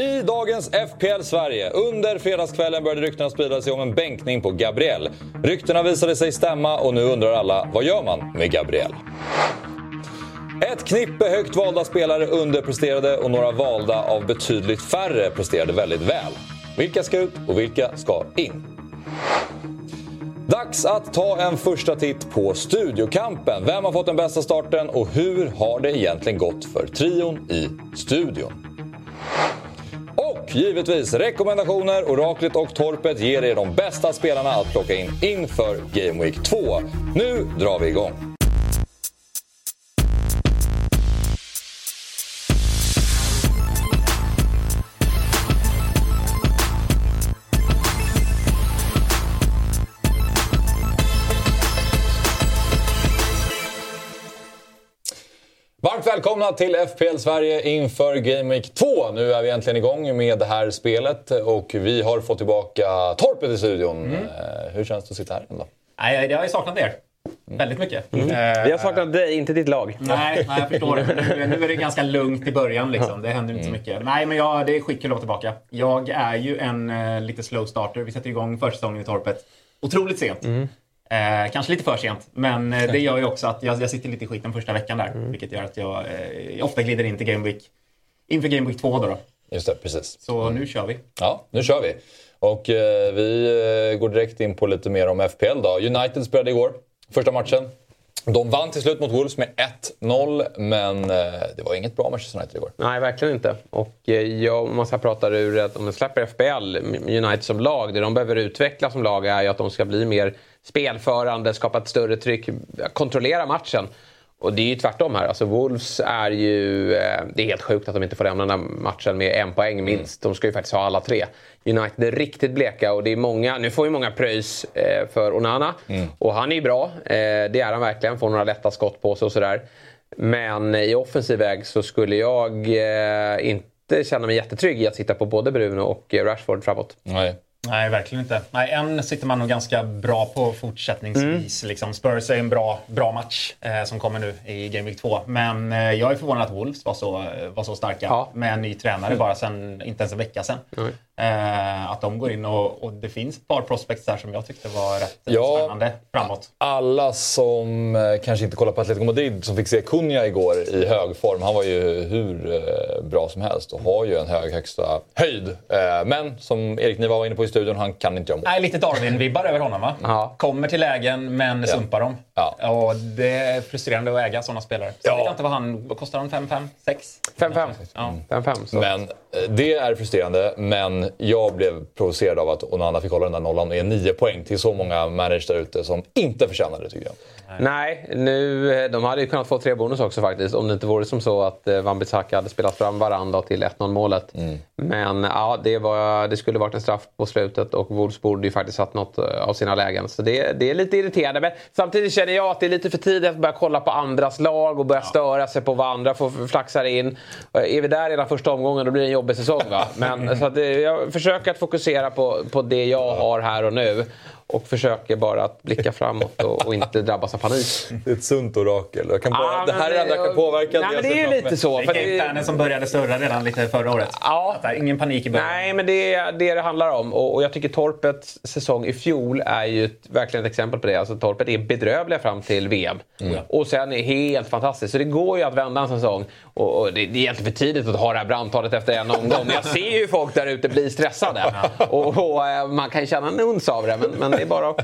I dagens FPL Sverige. Under fredagskvällen började ryktena sprida sig om en bänkning på Gabriel. Ryktena visade sig stämma och nu undrar alla, vad gör man med Gabriel? Ett knippe högt valda spelare underpresterade och några valda av betydligt färre presterade väldigt väl. Vilka ska ut och vilka ska in? Dags att ta en första titt på Studiokampen. Vem har fått den bästa starten och hur har det egentligen gått för trion i studion? Och givetvis rekommendationer. Oraklet och Torpet ger er de bästa spelarna att plocka in inför Game Week 2. Nu drar vi igång. Välkomna till FPL Sverige inför Game Week 2. Nu är vi äntligen igång med det här spelet och vi har fått tillbaka Torpet i studion. Mm. Hur känns det att sitta här ändå? Nej, jag har ju saknat er. Väldigt mycket. Mm. Uh, vi har saknat dig, inte ditt lag. Nej, nej jag förstår det. Nu, nu är det ganska lugnt i början. Liksom. Det händer inte så mm. mycket. Nej, men jag, det är skitkul att vara tillbaka. Jag är ju en uh, lite slow starter. Vi sätter igång försäsongen i Torpet otroligt sent. Mm. Eh, kanske lite för sent, men eh, det gör ju också att jag, jag sitter lite i skiten första veckan där. Mm. Vilket gör att jag, eh, ofta glider in till Game Week, inför Game Week 2. Då, då. Just det, precis. Så mm. nu kör vi. Ja, nu kör vi. Och eh, vi eh, går direkt in på lite mer om FPL då. United spelade igår, första matchen. De vann till slut mot Wolves med 1-0, men eh, det var inget bra Manchester United igår. Nej, verkligen inte. Och eh, jag, om man ska prata ur att om de släpper FBL, United som lag, det de behöver utveckla som lag är ju att de ska bli mer spelförande, skapa ett större tryck, kontrollera matchen. Och det är ju tvärtom här. Alltså Wolves är ju... Eh, det är helt sjukt att de inte får lämna den här matchen med en poäng mm. minst. De ska ju faktiskt ha alla tre. United är riktigt bleka och det är många... Nu får ju många pröjs eh, för Onana. Mm. Och han är ju bra. Eh, det är han verkligen. Får några lätta skott på sig och sådär. Men i offensiv väg så skulle jag inte känna mig jättetrygg i att sitta på både Bruno och Rashford framåt. Nej. Nej, verkligen inte. Nej, en sitter man nog ganska bra på fortsättningsvis. Mm. Liksom. Spurs är en bra, bra match eh, som kommer nu i Game Week 2. Men eh, jag är förvånad att Wolves var så, var så starka ja. med en ny tränare bara sen, inte ens en vecka sedan. Mm. Eh, att de går in och, och, det finns ett par prospects där som jag tyckte var rätt ja, spännande framåt. Alla som eh, kanske inte kollar på Atletico Madrid som fick se Cunha igår i hög form. Han var ju hur eh, bra som helst och har ju en hög högsta höjd. Eh, men som Erik Niva var inne på i studion, han kan inte göra mål. Nej, lite Darwin-vibbar över honom va? Ja. Kommer till lägen men sumpar dem. Ja. Och det är frustrerande att äga sådana spelare. Så ja. vet jag inte vad han... Vad kostar han? 5-5? 6? 5-5. Ja. 5-5 men eh, Eh, det är frustrerande, men jag blev provocerad av att Onana fick hålla den där nollan och ge 9 poäng till så många managers där ute som inte förtjänade det tycker jag. Nej, nu, eh, de hade ju kunnat få tre bonus också faktiskt. Om det inte vore som så att eh, Wan-Bissaka hade spelat fram varandra till 1-0 målet. Mm. Men ja, det, var, det skulle varit en straff på slutet och Wolves borde ju faktiskt satt något eh, av sina lägen. Så det, det är lite irriterande. Men samtidigt känner jag att det är lite för tidigt att börja kolla på andras lag och börja ja. störa sig på vad andra får flaxar in. Är vi där redan första omgången då blir det en jobbig säsong. Va? Men, så att, jag försöker att fokusera på, på det jag har här och nu och försöker bara att blicka framåt och, och, inte drabbas av panik. Det är ett sunt orakel. Kan bara, ah, det här är det enda kan påverka nej, men Det är ju lite så. Det är det... som började surra redan lite förra året. Ja. Att ingen panik i början. Nej, men det är det det handlar om. Och, och jag tycker Torpets säsong i fjol är ju ett, verkligen ett exempel på det. Alltså Torpet är bedrövliga fram till VM. Mm. Och sen är helt fantastiskt. Så det går ju att vända en säsong. Och, och det, det, är egentligen för tidigt att ha det här brandtalet efter en omgång. Men jag ser ju folk där ute bli stressade. och, och, eh, man kan känna en uns av det. Men, men det är bara att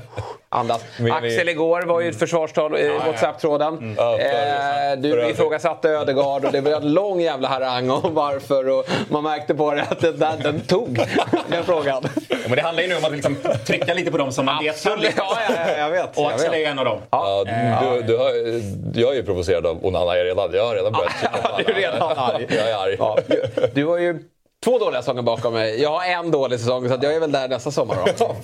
andas. Axel igår var ju ett försvarstal i WhatsApp-tråden. Mm. Eh, du ifrågasatte Ödegard och det var en lång jävla harang om varför. Och man märkte på det att den, där, den tog, den frågan. Ja, men det handlar ju nu om att liksom trycka lite på dem som man vet. Ja, ja, jag vet. Och Axel är ju en av dem. Ja, du, du har, jag är ju provocerad av Onana redan. Jag har redan börjat ja, Du är redan arg. Jag är arg. Ja, du, du har ju två dåliga säsonger bakom mig. Jag har en dålig säsong så jag är väl där nästa sommar då. ja,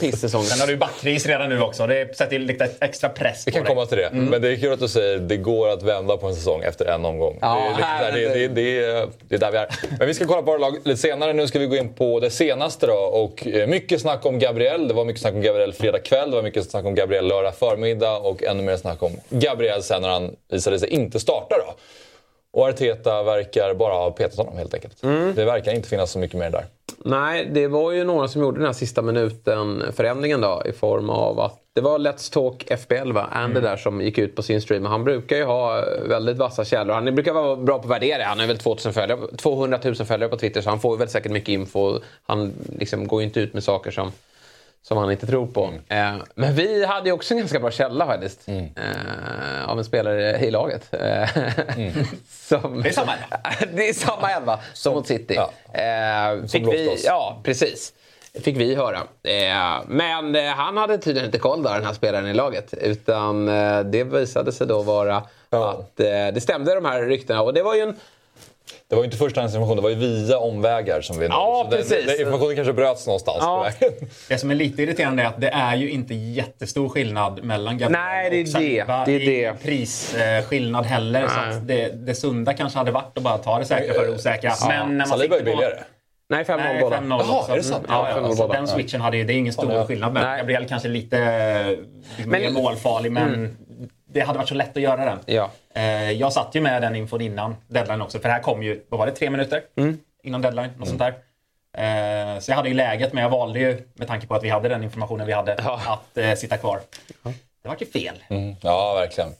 Pissäsong. Sen har du backris redan nu också. Det sätter lite extra press Vi kan dig. komma till det. Mm. Men det är kul att du säger att det går att vända på en säsong efter en omgång. Ja, det, är det, det, det, det, är där vi är. Men vi ska kolla på våra lag lite senare. Nu ska vi gå in på det senaste då. Och eh, mycket snack om Gabriel. Det var mycket snack om Gabriel fredag kväll. Det var mycket snack om Gabriel lördag förmiddag. Och ännu mer snack om Gabriel sen när han visade sig inte starta då. Och Arteta verkar bara ha petat honom helt enkelt. Mm. Det verkar inte finnas så mycket mer där. Nej, det var ju några som gjorde den här sista minuten förändringen då i form av att det var Let's Talk FBL va? Andy Mm. där som gick ut på sin stream. Han brukar ju ha väldigt vassa källor. Han brukar vara bra på att värdera. Han har väl 2000 följare, 200 000 följare på Twitter så han får väl säkert mycket info. Han liksom går ju inte ut med saker som som han inte tror på. Mm. Eh, men vi hade ju också en ganska bra källa faktiskt. Eh, av en spelare i laget. Eh, Mm. som, Det är samma elva. det är samma elva som mot City. Ja. Eh, fick lovt vi, oss. ja, precis. Fick vi höra. Eh, men eh, han hade tydligen inte koll där, den här spelaren i laget. Utan det visade sig då vara Ja. att det stämde de här ryktena. Och det var ju en Det var ju inte förstahandsinformation, det var ju via omvägar som vi nådde. Ja, Så precis. det- Informationen kanske bröts någonstans Ja. på vägen. Det som är lite irriterande är att det är ju inte jättestor skillnad mellan Gabriel Nej, det är och Saliba det. Det är det. prisskillnad heller. Så Nej. att det, det sunda kanske hade varit att bara ta det säkra för det osäkra. Men när man Saliba är på- billigare. Nej, 5-0 Nej, båda. 5-0 Jaha, är det sant? Ja, Ja, ja, 5-0 så båda. den switchen hade ju, det är ingen stor Ja, ja. skillnad. Men. Gabriel kanske lite eh, mer målfarlig, men det hade varit så lätt att göra den. Ja. Eh, jag satt ju med den infon innan deadline också, för det här kom ju, vad var det, tre minuter Mm. innan deadline? Något sånt där. Eh, så jag hade ju läget, men jag valde ju, med tanke på att vi hade den informationen vi hade, Ja. att eh, sitta kvar. Det var ju fel. Mm. Ja, verkligen.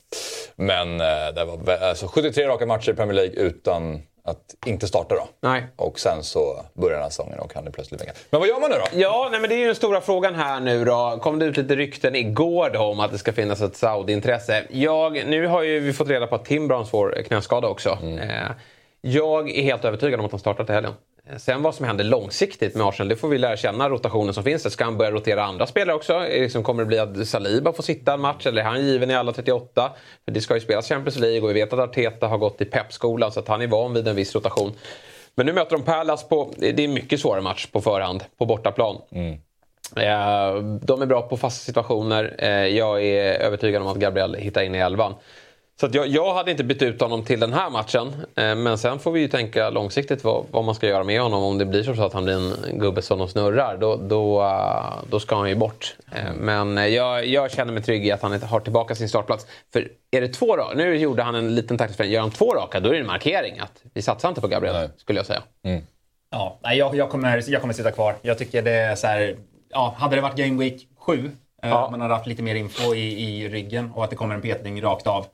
Men eh, det var alltså, 73 raka matcher i Premier League utan att inte starta då. Nej. Och sen så börjar den här säsongen och han är plötsligt vänkad. Men vad gör man nu då? Ja, nej, men det är ju den stora frågan här nu då. Kom det ut lite rykten igår då om att det ska finnas ett Saudi-intresse? Jag, nu har ju vi fått reda på att Tim Browns får knäskada också. Eh, jag är helt övertygad om att han startar till helgen. Eh, Sen vad som händer långsiktigt med Arsenal, det får vi lära känna rotationen som finns. Ska han börja rotera andra spelare också? Eh, Liksom kommer det bli att Saliba får sitta en match eller är han given i alla 38? För det ska ju spelas Champions League och vi vet att Arteta har gått i Pep-skolan så att han är van vid en viss rotation. Men nu möter de Palace på, det är en mycket svårare match på förhand, på bortaplan. Eh, De är bra på fasta situationer. Eh, Jag är övertygad om att Gabriel hittar in i elvan. Så att jag, jag hade inte bytt ut honom till den här matchen. Eh, Men sen får vi ju tänka långsiktigt vad, vad man ska göra med honom. Om det blir så att han blir en gubbe som de snurrar, då, då, eh, då ska han ju bort. Eh, Men jag, jag känner mig trygg i att han har tillbaka sin startplats. För är det två raka, nu gjorde han en liten taktisk förändring. Gör han två raka, då är det en markering att vi satsar inte på Gabriel, Nej. skulle jag säga. Ja, nej, jag, jag, kommer, jag kommer sitta kvar. Jag tycker det är så här, ja, hade det varit Game Week 7, Ja. ja. man hade haft lite mer info i, i ryggen och att det kommer en petning rakt av.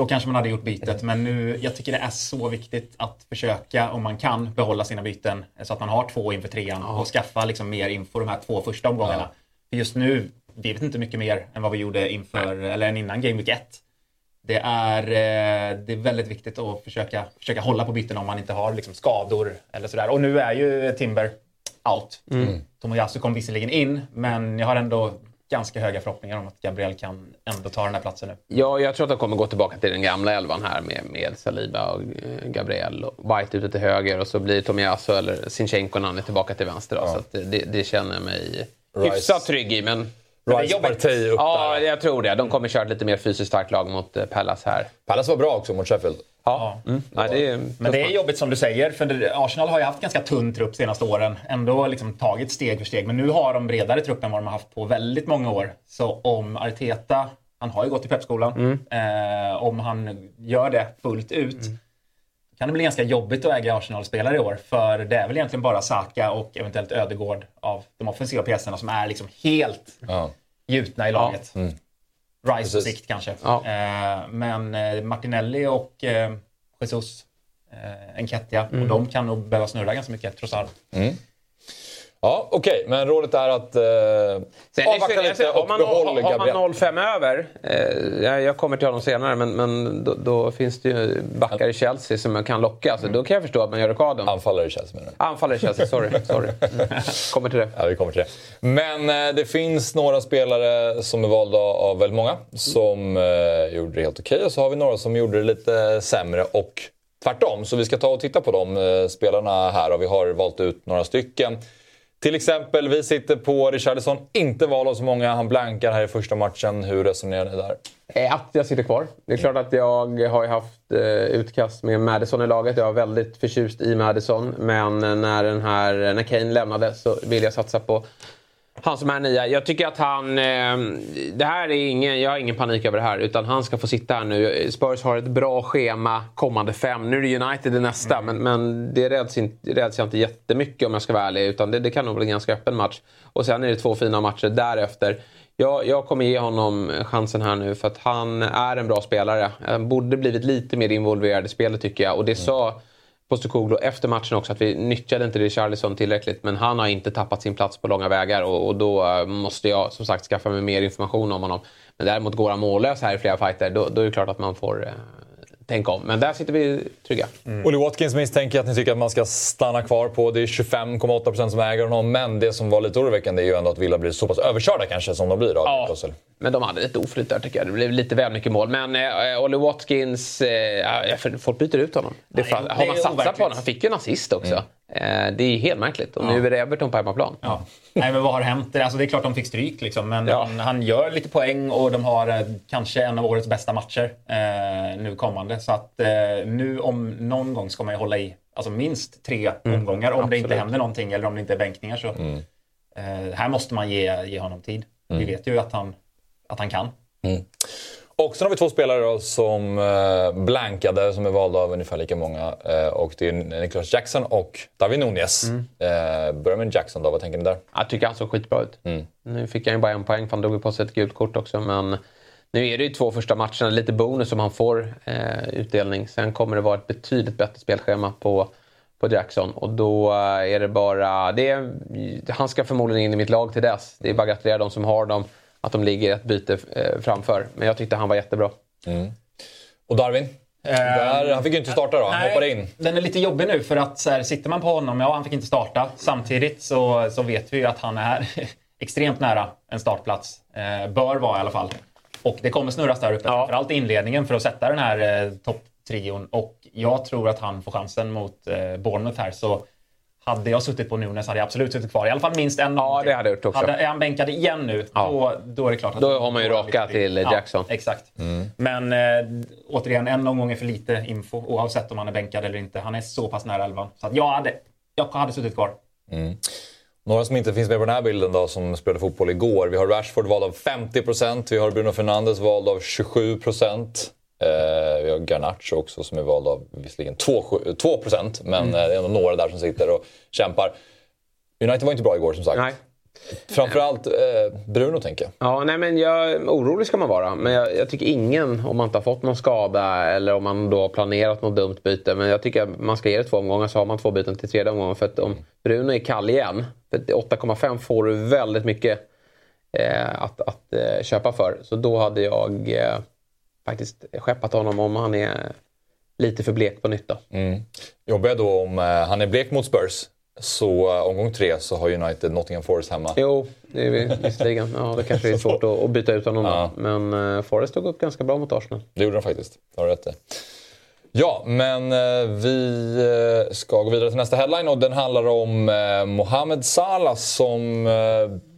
Då kanske man hade gjort bytet, men nu, jag tycker det är så viktigt att försöka, om man kan, behålla sina byten så att man har två inför trean och skaffa liksom mer info de här två första omgångarna. För just nu, vi vet inte mycket mer än vad vi gjorde inför, eller än innan Game Week 1. Det är, eh, det är väldigt viktigt att försöka, försöka hålla på byten om man inte har liksom skador eller sådär. Och nu är ju Timber out. Mm. Tomoyasu kom visserligen in, men jag har ändå ganska höga förhoppningar om att Gabriel kan ändå ta den här platsen nu. Ja, jag tror att de kommer gå tillbaka till den gamla elvan här med, med Saliba och eh, Gabriel och White ute till höger och så blir Tomiasso eller Sinchenko när han är tillbaka till vänster. Då, Så att det, det känner jag mig Rice. hyfsat trygg i. Men Rice Partey upp ja, där. jag tror det. De kommer köra ett lite mer fysiskt starkt lag mot eh, Palace här. Palace var bra också mot Sheffield. Ja, mm. Nej, det är, Men det är jobbigt som du säger, för Arsenal har ju haft ganska tunn trupp senaste åren. Ändå liksom tagit steg för steg, men nu har de bredare trupp än vad de har haft på väldigt många år. Så om Arteta, han har ju gått i Pepskolan, eh, om han gör det fullt ut kan det bli ganska jobbigt att äga Arsenal-spelare i år. För det är väl egentligen bara Saka och eventuellt Ödegård av de offensiva pjäserna som är liksom helt Ja. gjutna i laget. Rice på sikt kanske. Ja. Eh, men eh, Martinelli och eh, Jesus, eh, Enketia, och de kan nog behöva snurra ganska mycket trots allt. Ja, okej. Men rådet är att eh, Sen, avvakta lite har och man, behåll har, har Gabriel. man 0-5 över, eh, jag, kommer till honom senare, men, men då, då finns det ju backar i Chelsea som man kan locka. Så då kan jag förstå att man gör rockaden. Anfallare i Chelsea menar du? Anfallare i Chelsea, sorry. sorry. Mm. Kommer till det. Ja, vi kommer till det. Men eh, det finns några spelare som är valda av väldigt många som eh, gjorde det helt okej och så har vi några som gjorde det lite sämre och tvärtom. Så vi ska ta och titta på de eh, spelarna här och vi har valt ut några stycken. Till exempel, vi sitter på Richardson, inte val av så många. Han blankar här i första matchen. Hur resonerar ni där? Eh, att jag sitter kvar. Det är klart att jag har haft eh, utkast med Madison i laget. Jag var väldigt förtjust i Madison. Men när, den här, när Kane lämnade så ville jag satsa på han som är nia. Jag tycker att han... Eh, det här är ingen, jag har ingen panik över det här. Utan han ska få sitta här nu. Spurs har ett bra schema kommande fem. Nu är det United i nästa. Mm. Men, men det räds, inte, räds jag inte jättemycket om jag ska vara ärlig. Utan det, det kan nog bli en ganska öppen match. Och sen är det två fina matcher därefter. Jag, jag kommer ge honom chansen här nu för att han är en bra spelare. Han borde blivit lite mer involverad i spelet tycker jag. Och det mm. sa Postecoglou efter matchen också att vi nyttjade inte Richarlison tillräckligt. Men han har inte tappat sin plats på långa vägar och, och, då eh, måste jag som sagt skaffa mig mer information om honom. Men däremot går han mållös här i flera fighter, då, då är det klart att man får eh, tänka om. Men där sitter vi trygga. Mm. Olly Watkins misstänker att ni tycker att man ska stanna kvar på. Det är 25,8% som äger honom. Men det som var lite oroväckande är ju ändå att Villa blir så pass överkörda kanske som de blir av ja. Russell. Men de hade lite oflyt där tycker jag. Det blev lite väl mycket mål. Men eh, Olly Watkins, eh, folk byter ut honom. Det, Nej, har man satsat på honom? Han fick ju en assist också. Mm. Eh, det är helt märkligt. Och ja. nu är det Everton på hemmaplan. Ja. Nej, men vad har hänt? Alltså, det är klart de fick stryk, liksom, men ja. han, han, gör lite poäng och de har eh, kanske en av årets bästa matcher eh, nu kommande. Så att eh, nu om någon gång ska man ju hålla i alltså, minst tre mm. omgångar om Absolut. det inte händer någonting eller om det inte är bänkningar. Så, mm. eh, här måste man ge, ge honom tid. Mm. Vi vet ju att han, att han kan. Och sen har vi två spelare då som eh, blankade, som är valda av ungefär lika många. Eh, och det är Niklas Jackson och David Nunez. Mm. Eh, börjar med Jackson då, vad tänker ni där? Jag tycker han såg skitbra ut. Mm. Nu fick han ju bara en poäng för han drog på sig ett gult kort också. Men nu är det ju två första matcherna, lite bonus om han får eh, utdelning. Sen kommer det vara ett betydligt bättre spelschema på, på Jackson. Och då är det bara... Det är, han ska förmodligen in i mitt lag till dess. Det är bara att gratulera de som har dem att de ligger ett byte eh, framför. Men jag tyckte han var jättebra. Mm. Och Darwin? Där, han fick ju inte starta då, han Nej, hoppade in. Den är lite jobbig nu för att så här, sitter man på honom, ja han fick inte starta. Samtidigt så, så vet vi ju att han är extremt nära en startplats. Eh, bör vara i alla fall. Och det kommer snurras där uppe, ja. framförallt i inledningen för att sätta den här eh, topptrion. Och jag tror att han får chansen mot eh, Bournemouth här. Så hade jag suttit på Nunes hade jag absolut suttit kvar. I alla fall minst en. Ja, det hade jag gjort också. Hade, är han bänkad igen nu, ja. då, då är det klart att... Då har man ju raka till Jackson. Ja, exakt. Mm. Men äh, återigen, en omgång är för lite info oavsett om han är bänkad eller inte. Han är så pass nära elvan. Så att jag, hade, jag hade suttit kvar. Mm. Några som inte finns med på den här bilden då, som spelade fotboll igår. Vi har Rashford vald av 50%, vi har Bruno Fernandes vald av 27%. Eh, vi har Garnacho också som är vald av visserligen 2, 2% men mm. Eh, det är ändå några där som sitter och kämpar. United var inte bra igår som sagt. Nej. Framförallt eh, Bruno tänker jag. Ja, nej, men jag, orolig ska man vara. Men jag, jag, tycker ingen, om man inte har fått någon skada eller om man då har planerat något dumt byte. Men jag tycker att man ska ge det två omgångar så har man två byten till tredje omgången. För att om Bruno är kall igen, 8,5 får du väldigt mycket eh, att, att eh, köpa för. Så då hade jag eh, faktiskt skeppat honom om han är lite för blek på nytt. Mm. Jobbiga då om uh, han är blek mot Spurs. Så uh, omgång tre så har United Nottingham Forest hemma. Jo, det är visserligen. Ja, det kanske är svårt att, att byta ut honom ja. Men uh, Forest tog upp ganska bra mot Arsenal. Det gjorde de faktiskt. Det har rätt Ja, men vi ska gå vidare till nästa headline och den handlar om Mohamed Salah som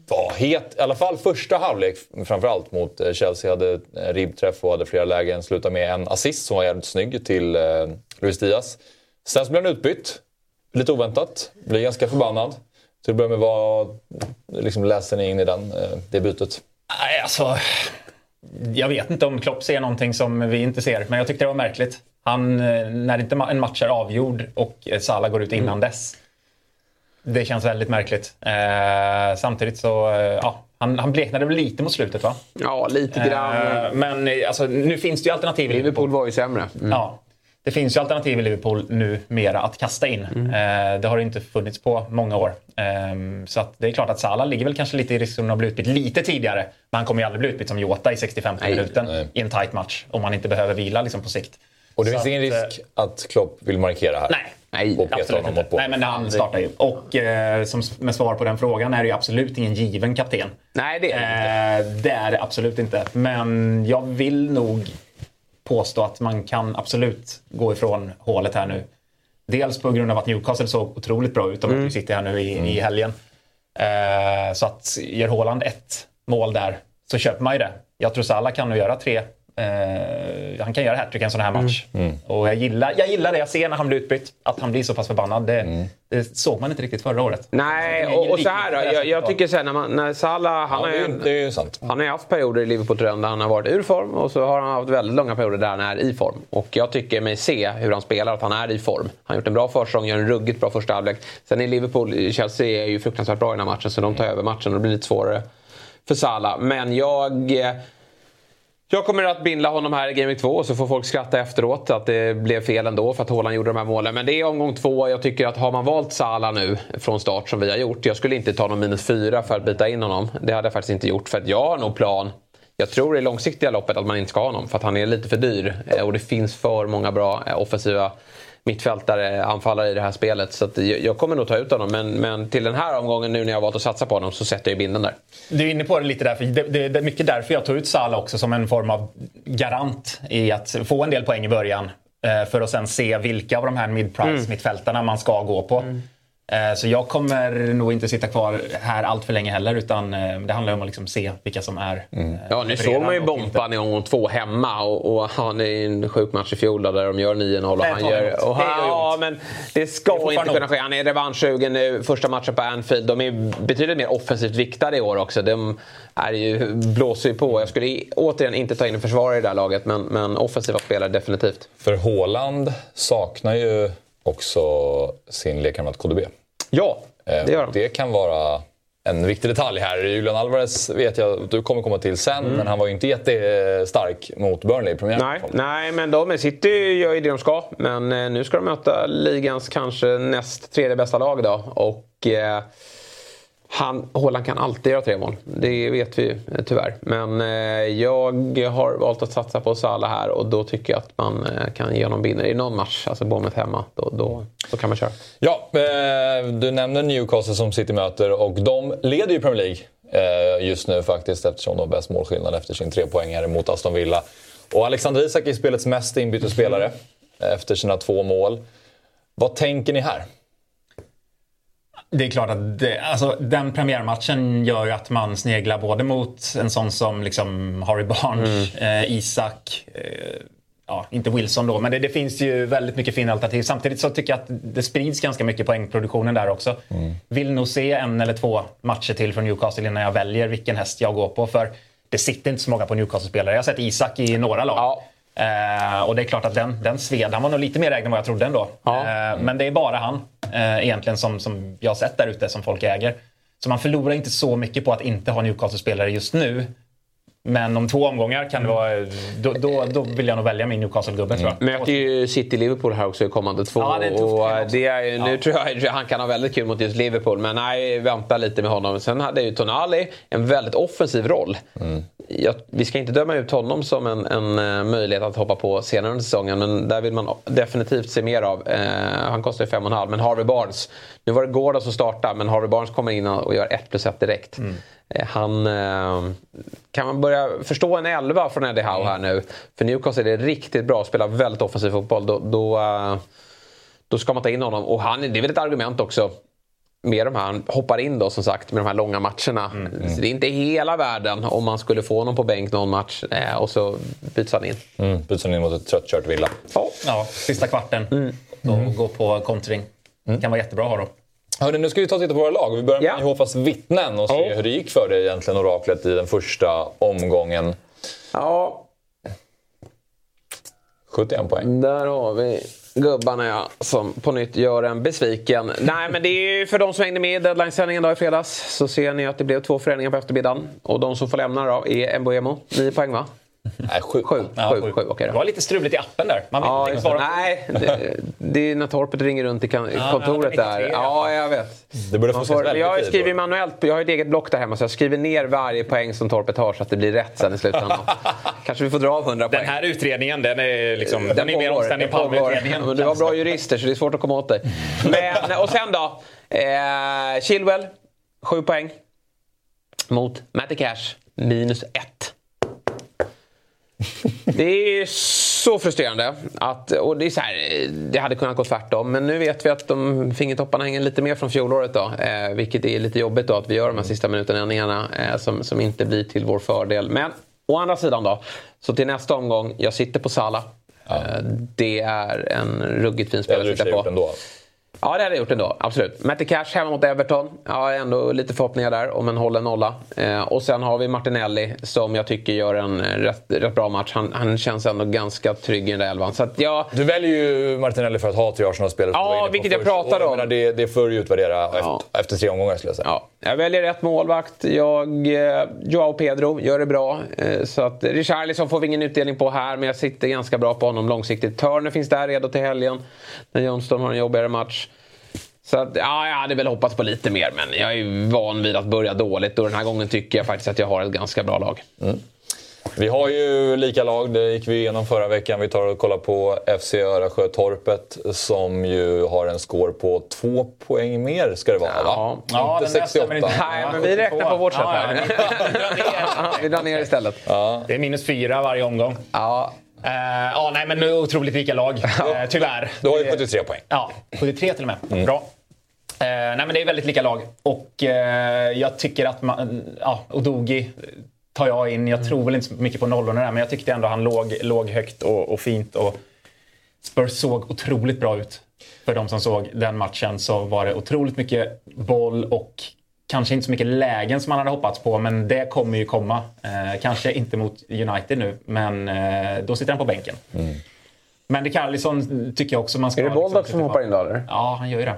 var het, i alla fall första halvlek framförallt mot eh, Chelsea. Hade ribbträff och hade flera lägen. Slutade med en assist som var jävligt snygg till eh, Luis Diaz. Sen så blev han utbytt. Lite oväntat. Blev ganska förbannad. Till att börja med, vad liksom, läser ni in i den, eh, det bytet? Nej, alltså... Jag vet inte om Klopp ser någonting som vi inte ser, men jag tyckte det var märkligt. Han, eh, när inte en match är avgjord och Salah går ut innan mm. dess det känns väldigt märkligt. Eh, samtidigt så, eh, ja, han, han bleknade väl lite mot slutet va? Ja, lite grann. Eh, men eh, alltså, nu finns det ju alternativ i Liverpool. Liverpool var ju sämre. Mm. Ja. Det finns ju alternativ i Liverpool numera att kasta in. Mm. Eh, det har det inte funnits på många år. Eh, så att det är klart att Salah ligger väl kanske lite i risken att bli utbytt lite tidigare. Men han kommer ju aldrig bli utbytt som Jota i 65 minuten i en tight match. Om man inte behöver vila liksom, på sikt. Och det finns ingen risk att Klopp vill markera här? Nej, Nej, absolut inte. Nej, men han startar ju. Och eh, som med svar på den frågan är det ju absolut ingen given kapten. Nej, det är det inte. Eh, det är det absolut inte. Men jag vill nog påstå att man kan absolut gå ifrån hålet här nu. Dels på grund av att Newcastle såg otroligt bra ut. De mm. sitter här nu i, mm. i helgen. Eh, så att gör Håland ett mål där så köper man ju det. Jag tror Salah kan nog göra tre Uh, han kan göra hattrick i en sån här match. Mm. Mm. Och jag gillar, jag gillar det jag ser när han blir utbytt. Att han blir så pass förbannad. Det, mm. det såg man inte riktigt förra året. Nej, och, och så här då. Jag, jag tycker så här, när, man, när Salah... Han, ja, det, är, det sant. han har haft perioder i liverpool där han har varit ur form och så har han haft väldigt långa perioder där han är i form. Och jag tycker mig se hur han spelar att han är i form. Han har gjort en bra försäsong, gör en ruggigt bra första halvlek. Sen i Liverpool, Chelsea är ju fruktansvärt bra i den här matchen så de tar över matchen och det blir lite svårare för Salah. Men jag jag kommer att bindla honom här i Game Week 2 och så får folk skratta efteråt att det blev fel ändå för att Haaland gjorde de här målen. Men det är omgång två. Jag tycker att har man valt Salah nu från start som vi har gjort. Jag skulle inte ta någon minus fyra för att byta in honom. Det hade jag faktiskt inte gjort för att jag har nog plan. Jag tror i långsiktiga loppet att man inte ska ha honom för att han är lite för dyr. Eh, och det finns för många bra eh, offensiva mittfältare, anfallare i det här spelet. Så jag kommer nog ta ut honom. Men, men till den här omgången nu när jag har valt att satsa på honom så sätter jag binden där. Du är inne på det lite där. För det, det, det är mycket därför jag tog ut Salah också som en form av garant i att få en del poäng i början. Eh, för att sen se vilka av de här mid-price-mittfältarna mm. man ska gå på. Mm. Eh, så jag kommer nog inte sitta kvar här allt för länge heller utan eh, det handlar om att liksom se vilka som är mm. Ja, nu såg man ju Bompan i omgång två hemma och, och han är en sjuk match i fjol där de gör 9-0 och han gör... Och han, ja, men det ska det inte kunna ske. Han är revanschsugen nu. Första matchen på Anfield. De är betydligt mer offensivt viktade i år också. De är ju, blåser ju på. Jag skulle återigen inte ta in en försvarare i det här laget men, men offensiva spelare definitivt. För Håland saknar ju också sin lekkamrat KDB. Ja, eh, det gör de. Det kan vara en viktig detalj här. Julian Alvarez vet jag att du kommer komma till sen, mm. men han var ju inte jättestark mot Burnley i premiären. Nej, nej, men de City gör ju det de ska. Men eh, nu ska de möta ligans kanske näst tredje bästa lag då. Och... Eh, han, Håland kan alltid göra tre mål. Det vet vi eh, tyvärr. Men eh, jag har valt att satsa på Salah här och då tycker jag att man eh, kan ge honom binner i någon match. Alltså Bournemouth hemma. Då, då, då, kan man köra. Ja, du nämner Newcastle som City möter och de leder ju Premier League just nu faktiskt eftersom de har bäst målskillnad efter sin trepoängare mot Aston Villa. Och Alexander Isak är spelets mest inbytte spelare mm. efter sina två mål. Vad tänker ni här? Det är klart att det, alltså, den premiärmatchen gör ju att man sneglar både mot en sån som liksom Harry Barnes, mm. eh, Isak, eh, ja, inte Wilson då, men det, det, finns ju väldigt mycket fina alternativ. Samtidigt så tycker jag att det sprids ganska mycket poängproduktionen där också. Mm. Vill nog se en eller två matcher till från Newcastle innan jag väljer vilken häst jag går på. För det sitter inte så många på Newcastle-spelare. Jag har sett Isak i några lag. Ja. Eh, och det är klart att den, den sved. Han var nog lite mer ägd än vad jag trodde ändå. Ja. Eh, men det är bara han eh, egentligen som, som jag har sett där ute som folk äger. Så man förlorar inte så mycket på att inte ha Newcastle-spelare just nu. Men om två omgångar kan det vara, då, då, då vill jag nog välja min Newcastle-gubbe tror jag. Möter ju City-Liverpool här också i kommande två. Ja, det är och det är, ja. Nu tror jag att han kan ha väldigt kul mot just Liverpool. Men nej, vänta lite med honom. Sen hade ju Tonali en väldigt offensiv roll. Mm. Jag, vi ska inte döma ut honom som en, en, eh, möjlighet att hoppa på senare under säsongen. Men där vill man definitivt se mer av. Eh, han kostar ju 5,5 men Harvey Barnes. Nu var det Gordon som startade men Harvey Barnes kommer in och gör 1 plus 1 direkt. Mm. Eh, han... Eh, kan man börja förstå en elva från Eddie Howe här nu? För Newcastle är det riktigt bra, spelar väldigt offensiv fotboll. Då, då, eh, då ska man ta in honom. Och han, det är väl ett argument också med de här, han hoppar in då som sagt med de här långa matcherna. Mm, mm. det är inte hela världen om man skulle få honom på bänk någon match och så byts han in. Mm, byts han in mot ett tröttkört Villa. Ja, ja sista kvarten. Mm. Och gå på kontring. Mm. kan vara jättebra att ha då. Hörrni, nu ska vi ta och titta på våra lag. Vi börjar med ja. Jehovas vittnen och se oh. hur det gick för dig egentligen, oraklet, i den första omgången. Ja. 71 poäng. Där har vi gubbarna ja, som på nytt gör en besviken. Nej men det är ju för de som hängde med i deadline-sändningen i fredags så ser ni att det blev två förändringar på eftermiddagen. Och de som får lämna då är Mbuemo. 9 poäng va? Nej, sju. Sju, ja, sju, sju. sju okay det var lite struligt i appen där. Man ja, inte svara Nej, det, det är när Torpet ringer runt i kontoret ja, där. Ja, jag vet. Det borde få får, Jag skriver manuellt, jag har ett eget block där hemma så jag skriver ner varje poäng som Torpet har så att det blir rätt sen i slutändan. Kanske vi får dra av 100 poäng. Den här utredningen, den är, liksom, den, den är mer omständig än Palmeutredningen. Du har bra jurister så det är svårt att komma åt dig. Men, och sen då. Eh, Chilwell, 7 poäng. Mot Matty Cash, minus 1. Det är så frustrerande. Att, och det, är så här, det hade kunnat gå tvärtom. Men nu vet vi att de fingertopparna hänger lite mer från fjolåret. Då, eh, vilket är lite jobbigt då att vi gör de här sista minutenändringarna eh, som, som inte blir till vår fördel. Men Å andra sidan då, så till nästa omgång, jag sitter på Sala. Ja. Det är en ruggigt fin spelare att sitta på. Ändå. Ja, det hade jag gjort ändå. Absolut. Matty Cash hemma mot Everton. Jag har ändå lite förhoppningar där om en hållen nolla. Eh, och sen har vi Martinelli som jag tycker gör en eh, rätt, rätt bra match. Han, han, känns ändå ganska trygg i den där elvan. Så ja... Du väljer ju Martinelli för att ha tre Arsenal-spelare. Ja, vilket jag pratade om. det, det får du utvärdera ja. efter, efter, tre omgångar skulle jag säga. Ja. Jag väljer rätt målvakt. Jag, eh, Joao Pedro gör det bra. Eh, så att Richarlison får vi ingen utdelning på här, men jag sitter ganska bra på honom långsiktigt. Turner finns där redo till helgen när Johnston har en jobbigare match. Så att, ja, jag hade väl hoppats på lite mer, men jag är van vid att börja dåligt och den här gången tycker jag faktiskt att jag har ett ganska bra lag. Mm. Vi har ju lika lag, det gick vi igenom förra veckan. Vi tar och kollar på FC Örasjö Torpet som ju har en score på två poäng mer ska det vara ja. va? Ja, inte 68. Inte. Nej, men vi räknar på vårt sätt här. Ja, vi drar ner istället. Ja. Det är minus fyra varje omgång. Ja. Uh, ja, nej men otroligt lika lag. Uh, tyvärr. Du har ju 73 poäng. Ja, 73 till och med. Mm. Bra. Uh, nej men det är väldigt lika lag. Och uh, jag tycker att man, ja, Odogi tar jag in. Jag tror väl inte så mycket på nollorna där, men jag tyckte ändå han låg, låg högt och, och fint. Och Spurs såg otroligt bra ut. För de som såg den matchen så var det otroligt mycket boll och kanske inte så mycket lägen som man hade hoppats på, men det kommer ju komma. Eh, kanske inte mot United nu, men eh, då sitter han på bänken. Mm. Men det Carlisson tycker jag också man ska... Är det Boldock liksom, som hoppar in då eller? Ja, han gör ju det.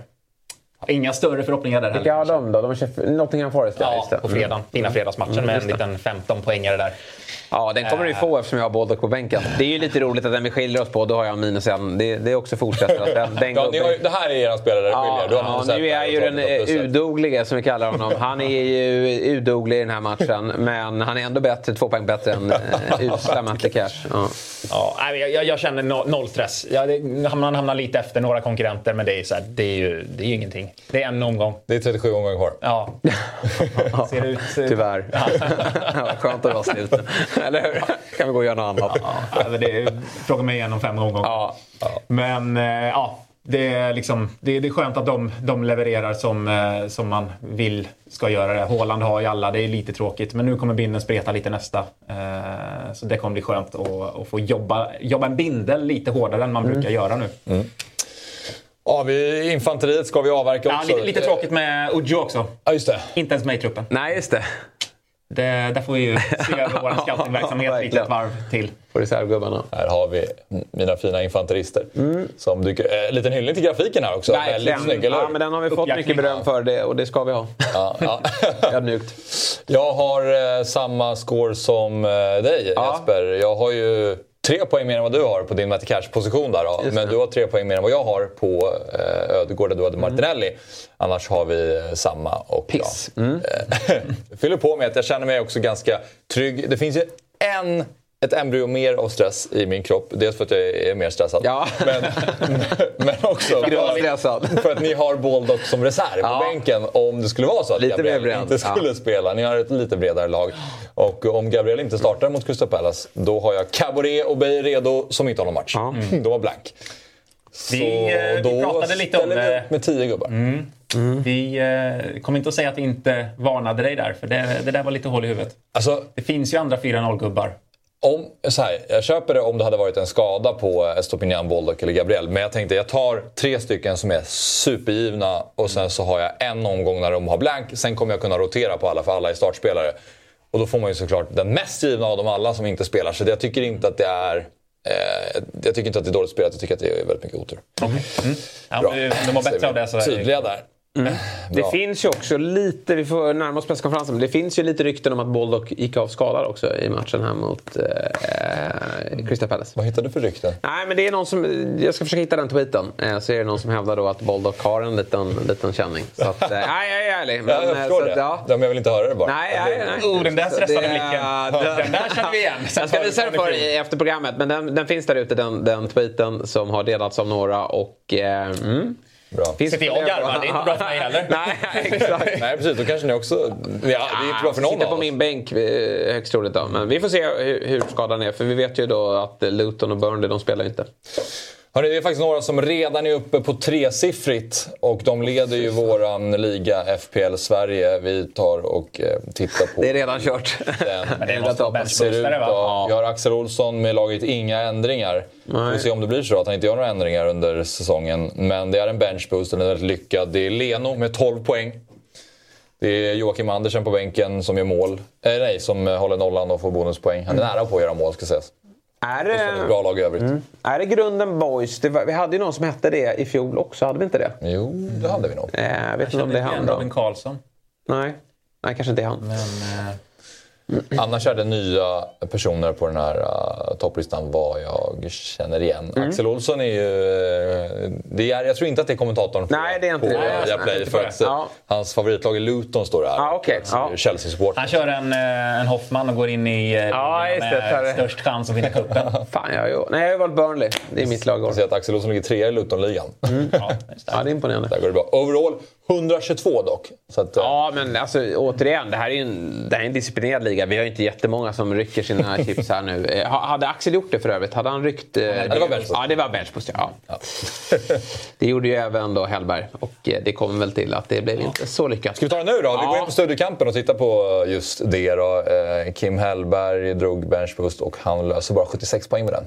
Inga större förhoppningar där Vilka har de då? De kör Nottingham Forest? Ja, ja på fredagen. Fina mm. fredagsmatchen mm, med en liten 15-poängare där. Ja, den kommer du ju få eftersom jag har Boldock på bänken. Det är ju lite roligt att den vi skiljer oss på, då har jag minus en. Det, det också fortsätter. Att den, den ja, har, det här är era spelare ja, skiljer. Ja, nu är jag ju den udoglige som vi kallar honom. Han är ju udoglig i den här matchen, men han är ändå bättre, två poäng bättre än uh, usla Matte Cash. Ja. Ja, jag, jag känner noll stress. Ja, det, man hamnar lite efter några konkurrenter, men det är, så här, det är ju det är ju ingenting. Det är en omgång. Det är 37 omgångar kvar. Ja. Ser ut, Tyvärr. Skönt att vara slut. Eller hur? kan vi gå och göra något annat. Ja, det är, fråga mig igen om fem omgångar. Ja. Men eh, ja, det är, liksom, det, det är skönt att de, de levererar som, eh, som man vill ska göra det. Håland har ju alla, det är lite tråkigt. Men nu kommer binden spreta lite nästa. Eh, så det kommer bli skönt att, att få jobba, jobba en bindel lite hårdare än man mm. brukar göra nu. Mm. Ja, vi, infanteriet ska vi avverka också. Ja, lite, lite tråkigt med Ujo också. Ja, just det. Inte ens med i truppen. Nej, just det. Det, där får vi ju se över vår scoutingverksamhet lite ett varv till. På reservgubbarna. Här har vi mina fina infanterister. Mm. Som dyker, äh, liten hyllning till grafiken här också. Verkligen. Snygg, eller? Ja, men den har vi fått mycket beröm för det, och det ska vi ha. Ja, ja. Ödmjukt. Jag har eh, samma score som eh, dig ja. Jesper. Jag har ju tre poäng mer än vad du har på din Matti Cash-position där. Då. Men du har tre poäng mer än vad jag har på eh, Ödegård där du hade Martinelli. Mm. Annars har vi eh, samma. Och, Piss. Ja, mm. Eh, fyller på med att jag känner mig också ganska trygg. Det finns ju en ett embryo mer av stress i min kropp. Dels för att jag är mer stressad. Ja. Men, men också för, för, att ni har Baldock som reserv ja. på bänken om det skulle vara så att lite Gabriel inte skulle ja. spela. Ni har ett lite bredare lag. Och om Gabriel inte startar mot Crystal Palace, då har jag Caboret och Bey redo som inte har någon match. Mm. Då var blank. Så vi, eh, vi pratade lite om det. med tio gubbar. Mm. Mm. Vi eh, kommer inte att säga att vi inte varnade dig där, för det, det där var lite hål i huvudet. Alltså, det finns ju andra 4-0-gubbar om, så här, jag köper det om det hade varit en skada på Estopinian, Boldock eller Gabriel. Men jag tänkte jag tar tre stycken som är supergivna och sen så har jag en omgång när de har blank. Sen kommer jag kunna rotera på alla för alla är startspelare. Och då får man ju såklart den mest givna av dem alla som inte spelar. Så jag tycker inte att det är eh, jag tycker inte att det är dåligt spelat, jag tycker att det är väldigt mycket otur. Mm. Mm. Ja, de mår bättre av det. Så Tydliga där. Mm. Det finns ju också lite, vi får närma oss presskonferensen, men det finns ju lite rykten om att Boldock gick av skadad också i matchen här mot eh, Crystal Palace. Vad hittade du för rykten? Nej men det är någon som, jag ska försöka hitta den tweeten. Eh, så är det någon som hävdar då att Boldock har en liten, liten känning. Så att, eh, nej jag är ärlig. Men, ja, jag förstår det. ja. jag vill inte höra det bara. Nej, nej, nej. Oh, den där stressade blicken. Den där känner vi igen. jag ska visa den för er efter programmet, men den, den finns där ute, den, den tweeten som har delats av några. och eh, mm. Bra. Finns Sitter jag och garvar, det är inte bra för mig heller. Nej, exakt. Nej, precis. Då kanske ni också... Ja, det är inte bra för någon Sitter på min bänk eh, högst troligt då. Men vi får se hur, hur skadan är. För vi vet ju då att Luton och Burnley, de spelar inte. Hörrni, det är faktiskt några som redan är uppe på tresiffrigt och de leder ju våran liga FPL Sverige. Vi tar och eh, tittar på Det är redan kört. den. Men det måste vara Ser ut att- Jag har Axel Olsson med laget inga ändringar. Vi får se om det blir så att han inte gör några ändringar under säsongen. Men det är en benchboost, den är väldigt lyckad. Det är Leno med 12 poäng. Det är Joakim Andersen på bänken som gör mål. Eh, nej, som eh, håller nollan och får bonuspoäng. Han är nära på att göra mål ska sägas. Är Det är ett det, bra lag i övrigt. är det grunden boys? Det var, vi hade ju någon som hette det i fjol också, hade vi inte det? Jo, det hade vi nog. Eh, jag vet inte om det är han Robin då. Karlsson. Nej. Nej, kanske inte är han. Men, eh, Annars är det nya personer på den här uh, topplistan vad jag känner igen. Mm. Axel Olsson är ju... uh, det är, jag tror inte att det är kommentatorn på, Nej, det är inte på det. uh, Nej, Viaplay. För att uh, Ja. hans favoritlag är Luton står det här. Ja, okej. Så Ja. Chelsea-supporter. han kör en, eh, en Hoffman och går in i eh, Ja, just med störst chans att vinna cupen. Fan, jag ju... Nej, jag har ju valt Burnley. Det är mitt lag. Jag ser att Axel Olsson ligger trea i Luton-ligan. ja, just det. Ja, det är imponerande. Där går det bra. Overall 122 dock. Så att, uh, Ja, men alltså, återigen, det här är ju en, det här är en disciplinerad liga. Vi har ju inte jättemånga som rycker sina chips här nu. Eh, ha- hade Axel gjort det för övrigt? Hade han ryckt... Eh, det var benchboost. Ja, det var benchboost. Ja. det gjorde ju även då Hellberg. Och eh, det kom väl till att det blev inte så lyckat. Ska vi ta det nu då? Vi Ja. går in på Studiokampen och tittar på just det. Då. Kim Hellberg drog benchboost och han löser bara 76 poäng med den.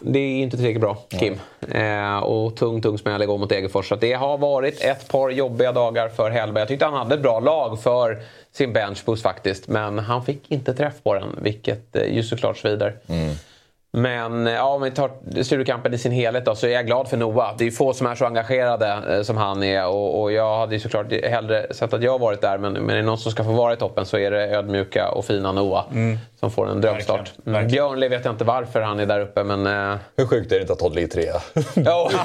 Det är inte tillräckligt bra, Kim. Eh, och tung, tung smäll igår mot Degerfors. Så det har varit ett par jobbiga dagar för Hellberg. Jag tyckte han hade ett bra lag för sin benchboost faktiskt. Men han fick inte träff på den, vilket eh, ju såklart svider. Mm. Men eh, ja, om vi tar studiokampen i sin helhet då, så är jag glad för Noah. Det är få som är så engagerade eh, som han är. Och, och jag hade ju såklart hellre sett att jag varit där. Men, men är det någon som ska få vara i toppen så är det ödmjuka och fina Noah. Som får en drömstart. Mm. Björnli vet jag inte varför han är där uppe men... Eh, Hur sjukt är det inte att Todd ligger trea? Ja.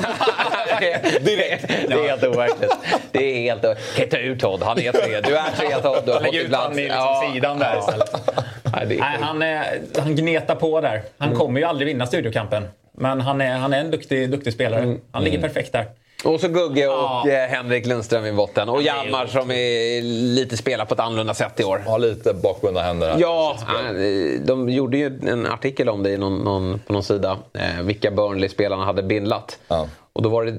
Direkt. Det är helt overkligt. Det är helt overkligt. Kan ta ut Todd, han är tre. Du är tre Todd. Du har fått ut ibland- honom i liksom Ja. sidan där istället. Nej, är han, eh, han gnetar på där. Han Mm. kommer ju aldrig vinna studiokampen. Men han är, han är en duktig, duktig spelare. Mm. Han ligger perfekt där. Och så Gugge och Ja. eh, Henrik Lundström i botten. Och Hjalmar som är lite spelar på ett annorlunda sätt i år. Har lite bakbundna händer här. Ja, eh, de gjorde ju en artikel om det någon, någon, på någon sida. Eh, vilka Burnley-spelarna hade bindlat. Ja. Och då var det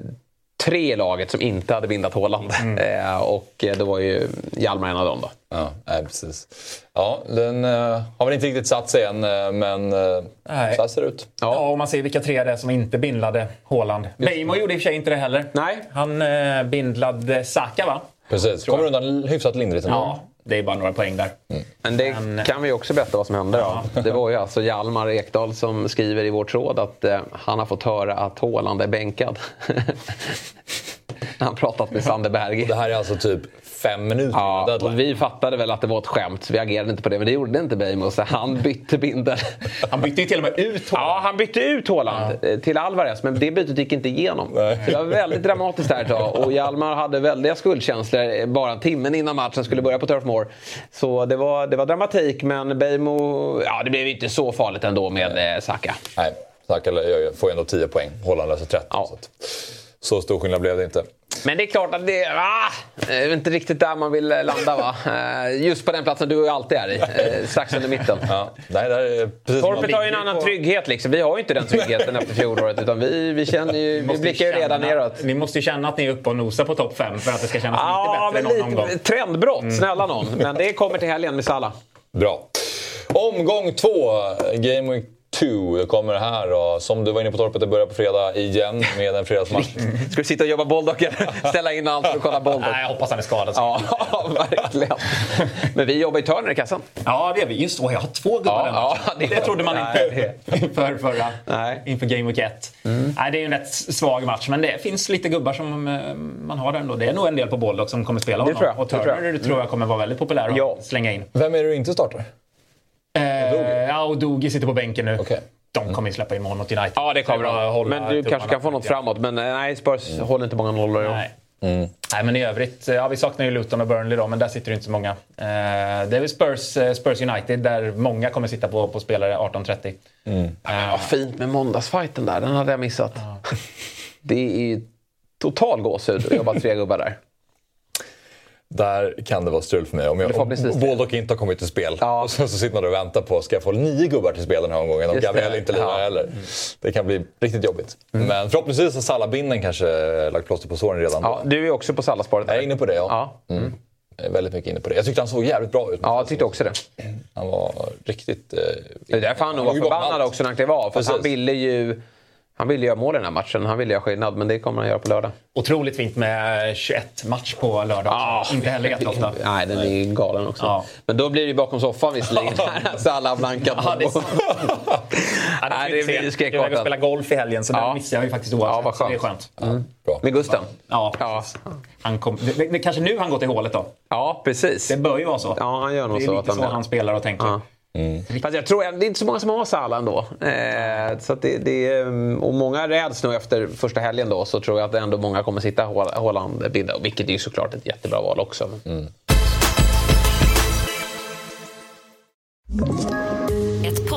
tre i laget som inte hade bindat Haaland. Mm. Eh, och eh, då var ju Hjalmar en av dem. Då. Ja, nej, precis. Ja, den eh, har väl inte riktigt satt sig än, eh, men Nej. så här ser det ut. Ja. och man ser vilka tre det är som inte bindlade Haaland. Beijmo gjorde i och för sig inte det heller. Nej. Han eh, bindlade Saka va? Precis. Kommer undan hyfsat lindrigt ändå. Ja, det är bara några poäng där. Men det Men- kan vi också berätta vad som hände då. Det var ju alltså Hjalmar Ekdal som skriver i vår tråd att eh, han har fått höra att Haaland är bänkad. han pratat med Sander Berge. Det här är alltså typ fem minuter Ja, och vi fattade väl att det var ett skämt, så vi agerade inte på det. Men det gjorde inte Beijmo, så han bytte bindel. Han bytte ju till och med ut Haaland. Ja, han bytte ut Haaland eh, till Alvarez, men det bytet gick inte igenom. Nej. Så det var väldigt dramatiskt där ett tag. Och Hjalmar hade väldiga skuldkänslor eh, bara en timme innan matchen skulle börja på Turf Moor. Så det var, det var dramatik, men Beijmo... Ja, det blev inte så farligt ändå med eh, Saka. Nej, Saka får ju ändå 10 poäng. Holland löser 13. Ja. Så, att, så stor skillnad blev det inte. Men det är klart att det ah, är inte riktigt där man vill landa va? Eh, Just på den platsen du alltid är i, eh, strax under mitten. Ja, är precis som Torpet har ju en annan trygghet liksom. Vi har ju inte den tryggheten efter fjolåret. Utan vi, vi, känner ju, vi måste blickar ju redan känna- neråt. Ni måste ju känna att ni är uppe och nosar på topp 5 för att det ska kännas Ja, lite bättre någon lite gång. trendbrott. Snälla någon. Men det kommer till helgen med Salah. Bra. Omgång två, Game Week 2. Det kommer här då. Som du var inne på Torpet, det börjar på fredag igen med en fredagsmatch. Ska du sitta och jobba Boldock eller ställa in allt för att kolla Boldock? Nej, jag hoppas han är skadad. Ja, verkligen. Men vi jobbar i Turner i kassan. Ja, det är vi. Just åh, jag har två gubbar Ja, den ja, det det, trodde man inte inför, förra, Nej. inför Game Week 1. Nej, det är ju en rätt svag match, men det finns lite gubbar som eh, man har där ändå. Det är nog en del på Boldock som kommer spela honom. tror jag, Och det tror Turner jag. det tror jag kommer vara väldigt populär att Ja. slänga in. Vem är det du inte startar? Eh, ja, och Dogi sitter på bänken nu. Okej. De kommer ju släppa in mål mot United. Ja, det kommer de. hålla Men du tummarna kanske kan få något framåt. Men eh, nej, Spurs håller inte många nollor i år. Nej. Nej, men i övrigt, ja, vi saknar ju Luton och Burnley då, men där sitter det inte så många. Eh, det är väl Spurs, eh, Spurs United där många kommer sitta på, på spelare 18-30. Ja, fint med måndagsfighten där. Den hade jag missat. Det är ju total gåshud att jobba tre gubbar där. Där kan det vara strul för mig. Om, jag, om Baldock inte har kommit till spel ja. och så, så sitter man och väntar på, ska jag få nio gubbar till spel den här omgången? Och Gabriel inte lirar ja. heller. Det kan bli riktigt jobbigt. Mm. Men förhoppningsvis har Salah-binden kanske lagt plåster på såren redan. Ja, du är också på Salah-spåret? Jag är inne på det, ja. ja. Mm. Är väldigt mycket inne på det. Jag tyckte han såg jävligt bra ut. Ja, jag tyckte också det. Han var riktigt... Eh, det är därför han nog var förbannad också när han klev av. För han ville ju han ville göra mål i den här matchen. Han ville göra skillnad, men det kommer han göra på lördag. Otroligt fint med 21 match på lördag ah, Inte heller jätteofta. Nej, den är galen också. Ah. Men då blir det bakom soffan visserligen. alltså alla blanka ah, det, är ja, det skräckartat. Jag ska spela golf i helgen, så ja. den missar jag ju faktiskt oavsett. Ja, vad skönt. Det är skönt. Mm. Bra. Med Gusten? Ja, ja. Han kom, det, det, kanske nu han går till hålet då? Ja, precis. Det bör ju vara så. Ja, han gör nog så. Det är lite så han, han spelar och tänker. Mm. Fast jag tror det är inte så många som har Salah ändå. Eh, så det, det, och många räds nu efter första helgen då så tror jag att ändå många kommer sitta Haaland binda. Vilket är ju såklart ett jättebra val också. Mm.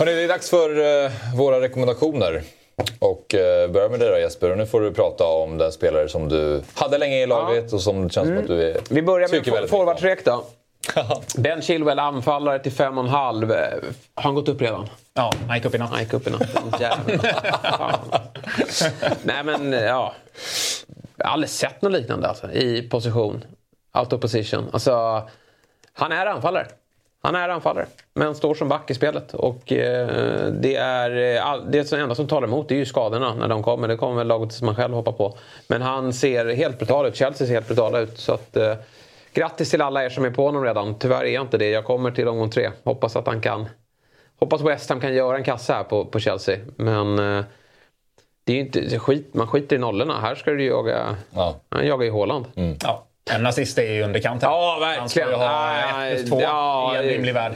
Hörrni, det är dags för uh, våra rekommendationer. Och eh, börja med dig då Jesper. Och nu får du prata om den spelare som du hade länge i laget ja. och som det känns mm. som att du är, Vi börjar med forwardsrek då. ben Chilwell, anfallare till 5,5. Har han gått upp redan? Ja, han gick upp i natt. Han gick upp i natt. Nej men, ja. Jag har aldrig sett något liknande alltså, i position. Out of position. Alltså, han är anfallare. Han är anfallare, men står som back i spelet. Och eh, det är eh, det enda som talar emot det är ju skadorna när de kommer. Det kommer väl laget som man själv hoppar på. Men han ser helt brutal ut. Chelsea ser helt brutala ut. Så att, eh, grattis till alla er som är på honom redan. Tyvärr är jag inte det. Jag kommer till omgång tre. Hoppas att han kan... Hoppas West Ham kan göra en kassa här på, på Chelsea. Men eh, det är inte, skit, man skiter i nollorna. Här ska du jaga... Ja. Han jagar ju Haaland. Mm. Ja. En assist är ju underkant. Ja, verkligen. Han ska ju ha 1 plus 2 ja, i en rimlig värld.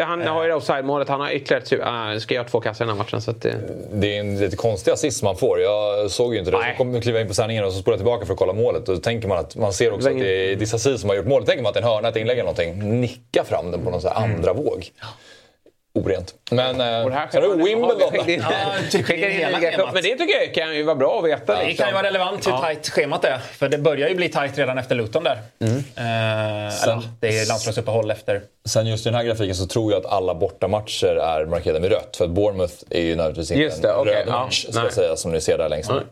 Han har ju offside-målet. Han har ytterligare ett... ska göra två kassar i den här matchen. Så att, det är en lite konstig assist man får. Jag såg ju inte det. Nej. Så kom jag kliva in på sändningen och så spolade jag tillbaka för att kolla målet. Då tänker man att man ser också att det är Disasi som har gjort målet. tänker man att det är en hörna, ett inlägg eller någonting. Nicka fram den på någon sån här andra mm. våg orent. Men eh, sen har vi Wimbledon. men det tycker jag kan ju vara bra att veta. Ja, liksom. Det kan ju vara relevant hur ja. tajt schemat är. För det börjar ju bli tajt redan efter Luton där. Mm. Eh, sen, eller, det är landslagsuppehåll efter. Sen just i den här grafiken så tror jag att alla bortamatcher är markerade med rött. För att Bournemouth är ju nödvändigtvis inte en okay. röd match, ska jag säga, som ni ser där längst ner.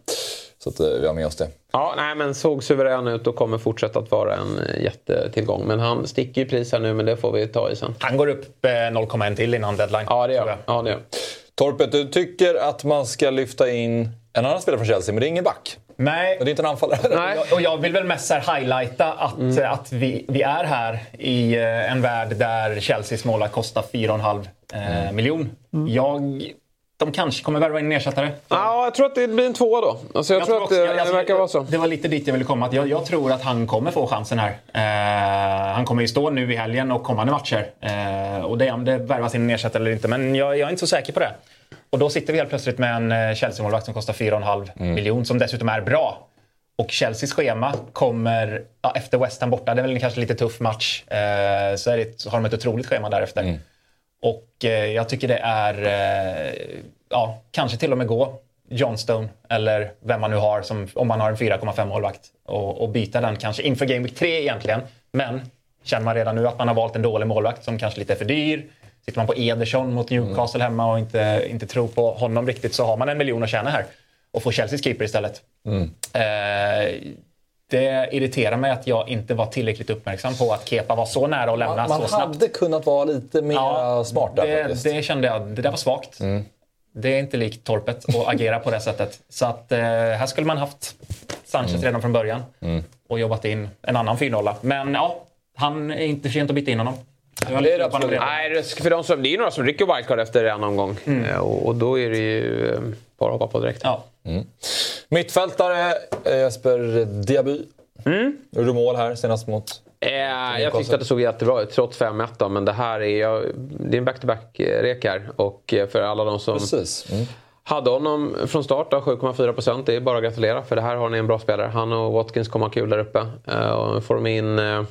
Så att eh, vi har med oss det. Ja, nej, men såg suverän ut och kommer fortsätta att vara en eh, jättetillgång. Men han sticker ju pris här nu, men det får vi ta i sen. Han går upp 0,1 eh, till innan deadline. Ja, det gör ja, det gör. Torpet, du tycker att man ska lyfta in en annan spelare från Chelsea, men det är ingen back? Nej. Och det är inte en anfallare? Nej. Och jag vill väl mest highlighta att, mm. att vi, vi är här i en värld där Chelseas målvakt kostar 4,5 eh, mm. miljon. Mm. Jag de kanske kommer värva in en ersättare. Ja, jag tror att det blir en tvåa då. Alltså jag, jag tror, tror att det, alltså, det verkar vara så. Det var lite dit jag ville komma. Jag, jag tror att han kommer få chansen här. Eh, han kommer ju stå nu i helgen och kommande matcher. Eh, och det, om det värvas in en ersättare eller inte. Men jag, jag, är inte så säker på det. Och då sitter vi helt plötsligt med en eh, Chelsea-målvakt som kostar 4,5 mm. miljon. Som dessutom är bra. Och Chelseas schema kommer ja, efter West Ham borta. Det är väl kanske lite tuff match. Eh, så, är det, så har de ett otroligt schema därefter. Mm. Och eh, jag tycker det är, eh, ja, kanske till och med gå Johnstone eller vem man nu har, som, om man har en 4,5 målvakt och, och byta den kanske inför Game Week 3 egentligen. Men känner man redan nu att man har valt en dålig målvakt som kanske lite är för dyr. Sitter man på Ederson mot Newcastle mm. hemma och inte, inte tror på honom riktigt så har man en miljon att tjäna här. Och får Chelseas keeper istället. Mm. Eh, det irriterar mig att jag inte var tillräckligt uppmärksam på att Kepa var så nära att lämna man, man så snabbt. Man hade kunnat vara lite mer ja, smart där det, faktiskt. Det kände jag, det där var svagt. Mm. Det är inte likt Torpet att agera på det sättet. Så att eh, här skulle man haft Sanchez mm. redan från början mm. och jobbat in en annan 4 Men ja, han är inte för sent att byta in honom. Det är det absolut. Nej, för de som, det är några som rycker wildcard efter en omgång. Mm. Eh, och, och, då är det ju eh, bara att hoppa på direkt. Ja. Mm. Mittfältare Jesper Diaby. Gjorde du mål här senast mot... Eh, jag tyckte att det såg jättebra ut trots 5-1 då, men det här är, jag, det är en back-to-back-rek här. Och eh, för alla de som Precis. Mm. hade honom från start, då, 7,4 procent, det är bara att gratulera. För det här har ni en bra spelare. Han och Watkins kommer ha kul där uppe. Eh, och får de in... Eh,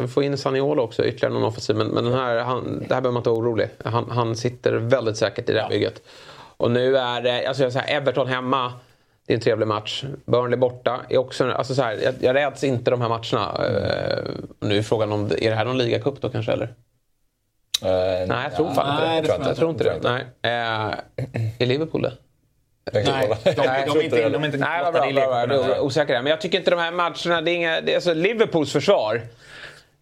Ska vi få in Saniolo också, ytterligare någon offensiv. Men, men den här, han, det här behöver man inte vara orolig. Han, han sitter väldigt säkert i det här bygget. Och nu är det, alltså jag säger, Everton hemma. Det är en trevlig match. Burnley borta. Är också, alltså så här, jag, jag räds inte de här matcherna. Uh, nu är frågan om, är det här någon ligacup då kanske eller? Eh, Nej, jag tror fan nej, inte det det. tror jag Jag tror inte det. Nej. Uh, är Liverpool det? Nej, inte de, de, de, är inte, de är inte Nej, bra. bra. Men jag tycker inte de här matcherna, det är inga, det är alltså Liverpools försvar.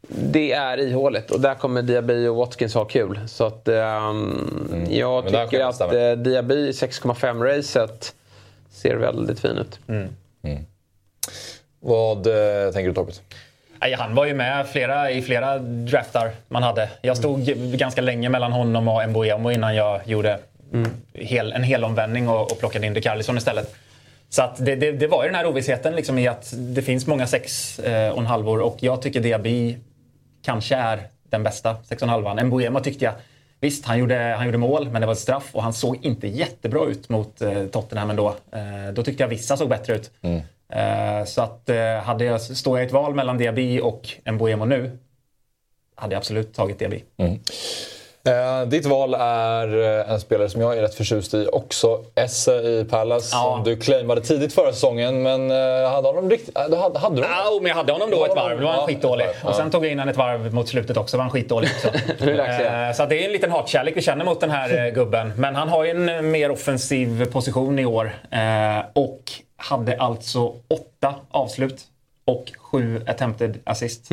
Det är ihåligt och där kommer Diaby och Watkins ha kul. Så att, ehm, jag men tycker att eh, Diaby 6,5-racet ser väldigt fin ut. Vad eh, tänker du? Nej, han var ju med flera, i flera draftar man hade. Jag stod ganska länge mellan honom och Mbuemo innan jag gjorde hel, en hel omvändning och, och plockade in Rikarlison istället. Så att det, det, det var ju den här ovissheten liksom i att det finns många sex eh, och en halvor och jag tycker Diaby kanske är den bästa sex och en halvan. Mbuemo tyckte jag Visst, han gjorde, han gjorde mål, men det var ett straff och han såg inte jättebra ut mot eh, Tottenham ändå. Eh, då tyckte jag vissa såg bättre ut. Eh, så att eh, hade jag, står jag i ett val mellan Diaby och Mbuemo nu, hade jag absolut tagit Diaby. Eh, ditt val är eh, en spelare som jag är rätt förtjust i också. Esse i Palace Ja. som du claimade tidigt förra säsongen. Men eh, hade honom riktigt... eh, hade, hade du honom? Ja, men jag hade honom då ett varv. Då var han Ja, skitdålig. Och sen ja. tog jag in han ett varv mot slutet också. var han skitdålig också. Eh, Så det är en liten hatkärlek vi känner mot den här eh, gubben. Men han har ju en mer offensiv position i år. eh, Och hade alltså åtta avslut och sju attempted assist.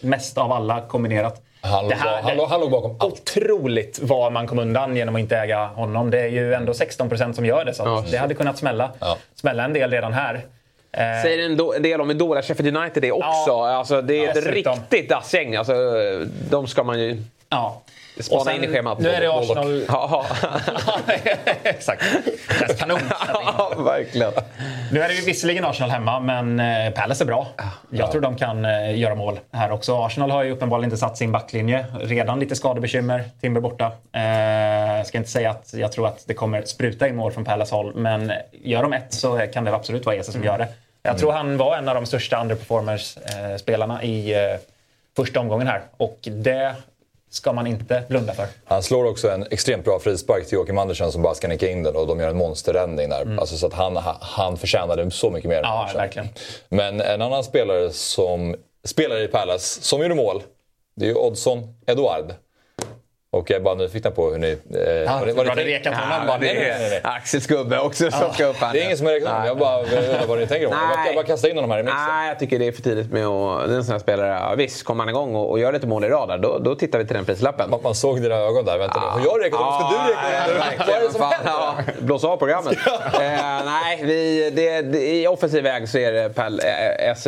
Mest av alla kombinerat. Han, Det här- han, låg- han låg bakom allt. Otroligt vad man kom undan genom att inte äga honom. Det är ju ändå 16% som gör det. Så att Ja. det hade kunnat smälla, Ja. smälla en del redan här. Eh, Säger en, do, en del om hur dåliga Sheffield United är också. Ja. Alltså, det är ett riktigt dassgäng. Alltså, de ska man ju ja. Spana sen- in i schemat. Nu är det Arsenal... Ja, Exakt. Känns kanon. ja, verkligen. Nu är det ju visserligen Arsenal hemma, men eh, Palace är bra. Jag tror de kan eh, göra mål här också. Arsenal har ju uppenbarligen inte satt sin backlinje. Redan lite skadebekymmer. Timber borta. Eh, Jag ska inte säga att jag tror att det kommer spruta i mål från Palace håll, men gör de ett så kan det absolut vara Ese som gör det. Jag tror han var en av de största underperformers-spelarna i eh, första omgången här. Och det ska man inte blunda för. Han slår också en extremt bra frispark till Joakim Andersson som bara ska nicka in den och de gör en monsterräddning där. Alltså, så att han, han förtjänade så mycket mer. Ja, verkligen. Men en annan spelare som spelar i Palace, som gjorde mål, det är ju Oddson Eduard. Och jag är bara nyfiken på hur ni... Eh, ni- Du vad ni tänker- rekat honom. Ja, bara, det nej, nej, nej. är Axels gubbe också som ska upp här. Det är ingen som har räknat om. Jag bara undrar vad ni tänker om det. Jag bara- kastar in honom här i mixen. Nej, jag tycker det är för tidigt med att... Det är en sån här spelare, ja, visst, kommer han igång och, och gör lite mål i rad då, då tittar vi till den prislappen. Man, man såg dina ögon där. Vänta nu. Har jag räknat om? Ska du räkna om? nu? Vad är det som Fan, händer? ja, blås av programmet. eh, nej, vi, det, det, i offensiv väg så är det Pal, eh, SC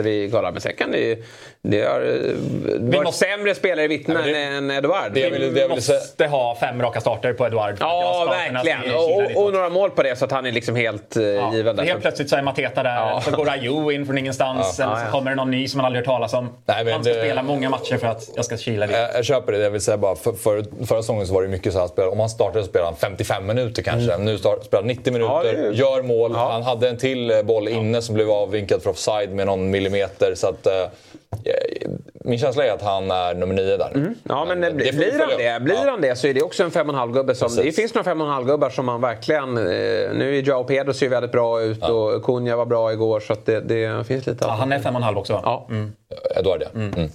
det. Det har eh, varit måste- sämre spelare i vittnen Nej, men än Eduard. det jag ville- det säga- måste ha fem raka starter på Eduard. Ja, verkligen. Och, och några mål på det så att han är liksom helt eh, Ja, given. där. Helt plötsligt så är Mateta där, Ja. så går Ayew in från ingenstans, eller Ja, så ja. kommer det någon ny som man aldrig hört talas om. Nej, men han ska det- spela många matcher för att jag ska kila dit. Jag, jag köper det. Jag vill säga bara, för, för, förra säsongen så var det mycket så här, spel, om han startade så spelade han 55 minuter kanske. Nu start, spelar han 90 minuter, Mm. Ja, det är- gör mål. Ja. Han hade en till eh, boll inne som blev avvinkad för offside med någon millimeter. Så att, min känsla är att han är nummer nio där. Ja, men, eh, blir, får vi blir, han det, blir Ja. han det så är det också en 5,5 gubbe som... Precis. Det finns några 5,5 gubbar som man verkligen... Eh, nu är Joao Pedro ser väldigt bra ut och Cunha var bra igår så att det, det finns lite... Ja, han är fem och en halv också va? Ja. Eduard ja. Mm.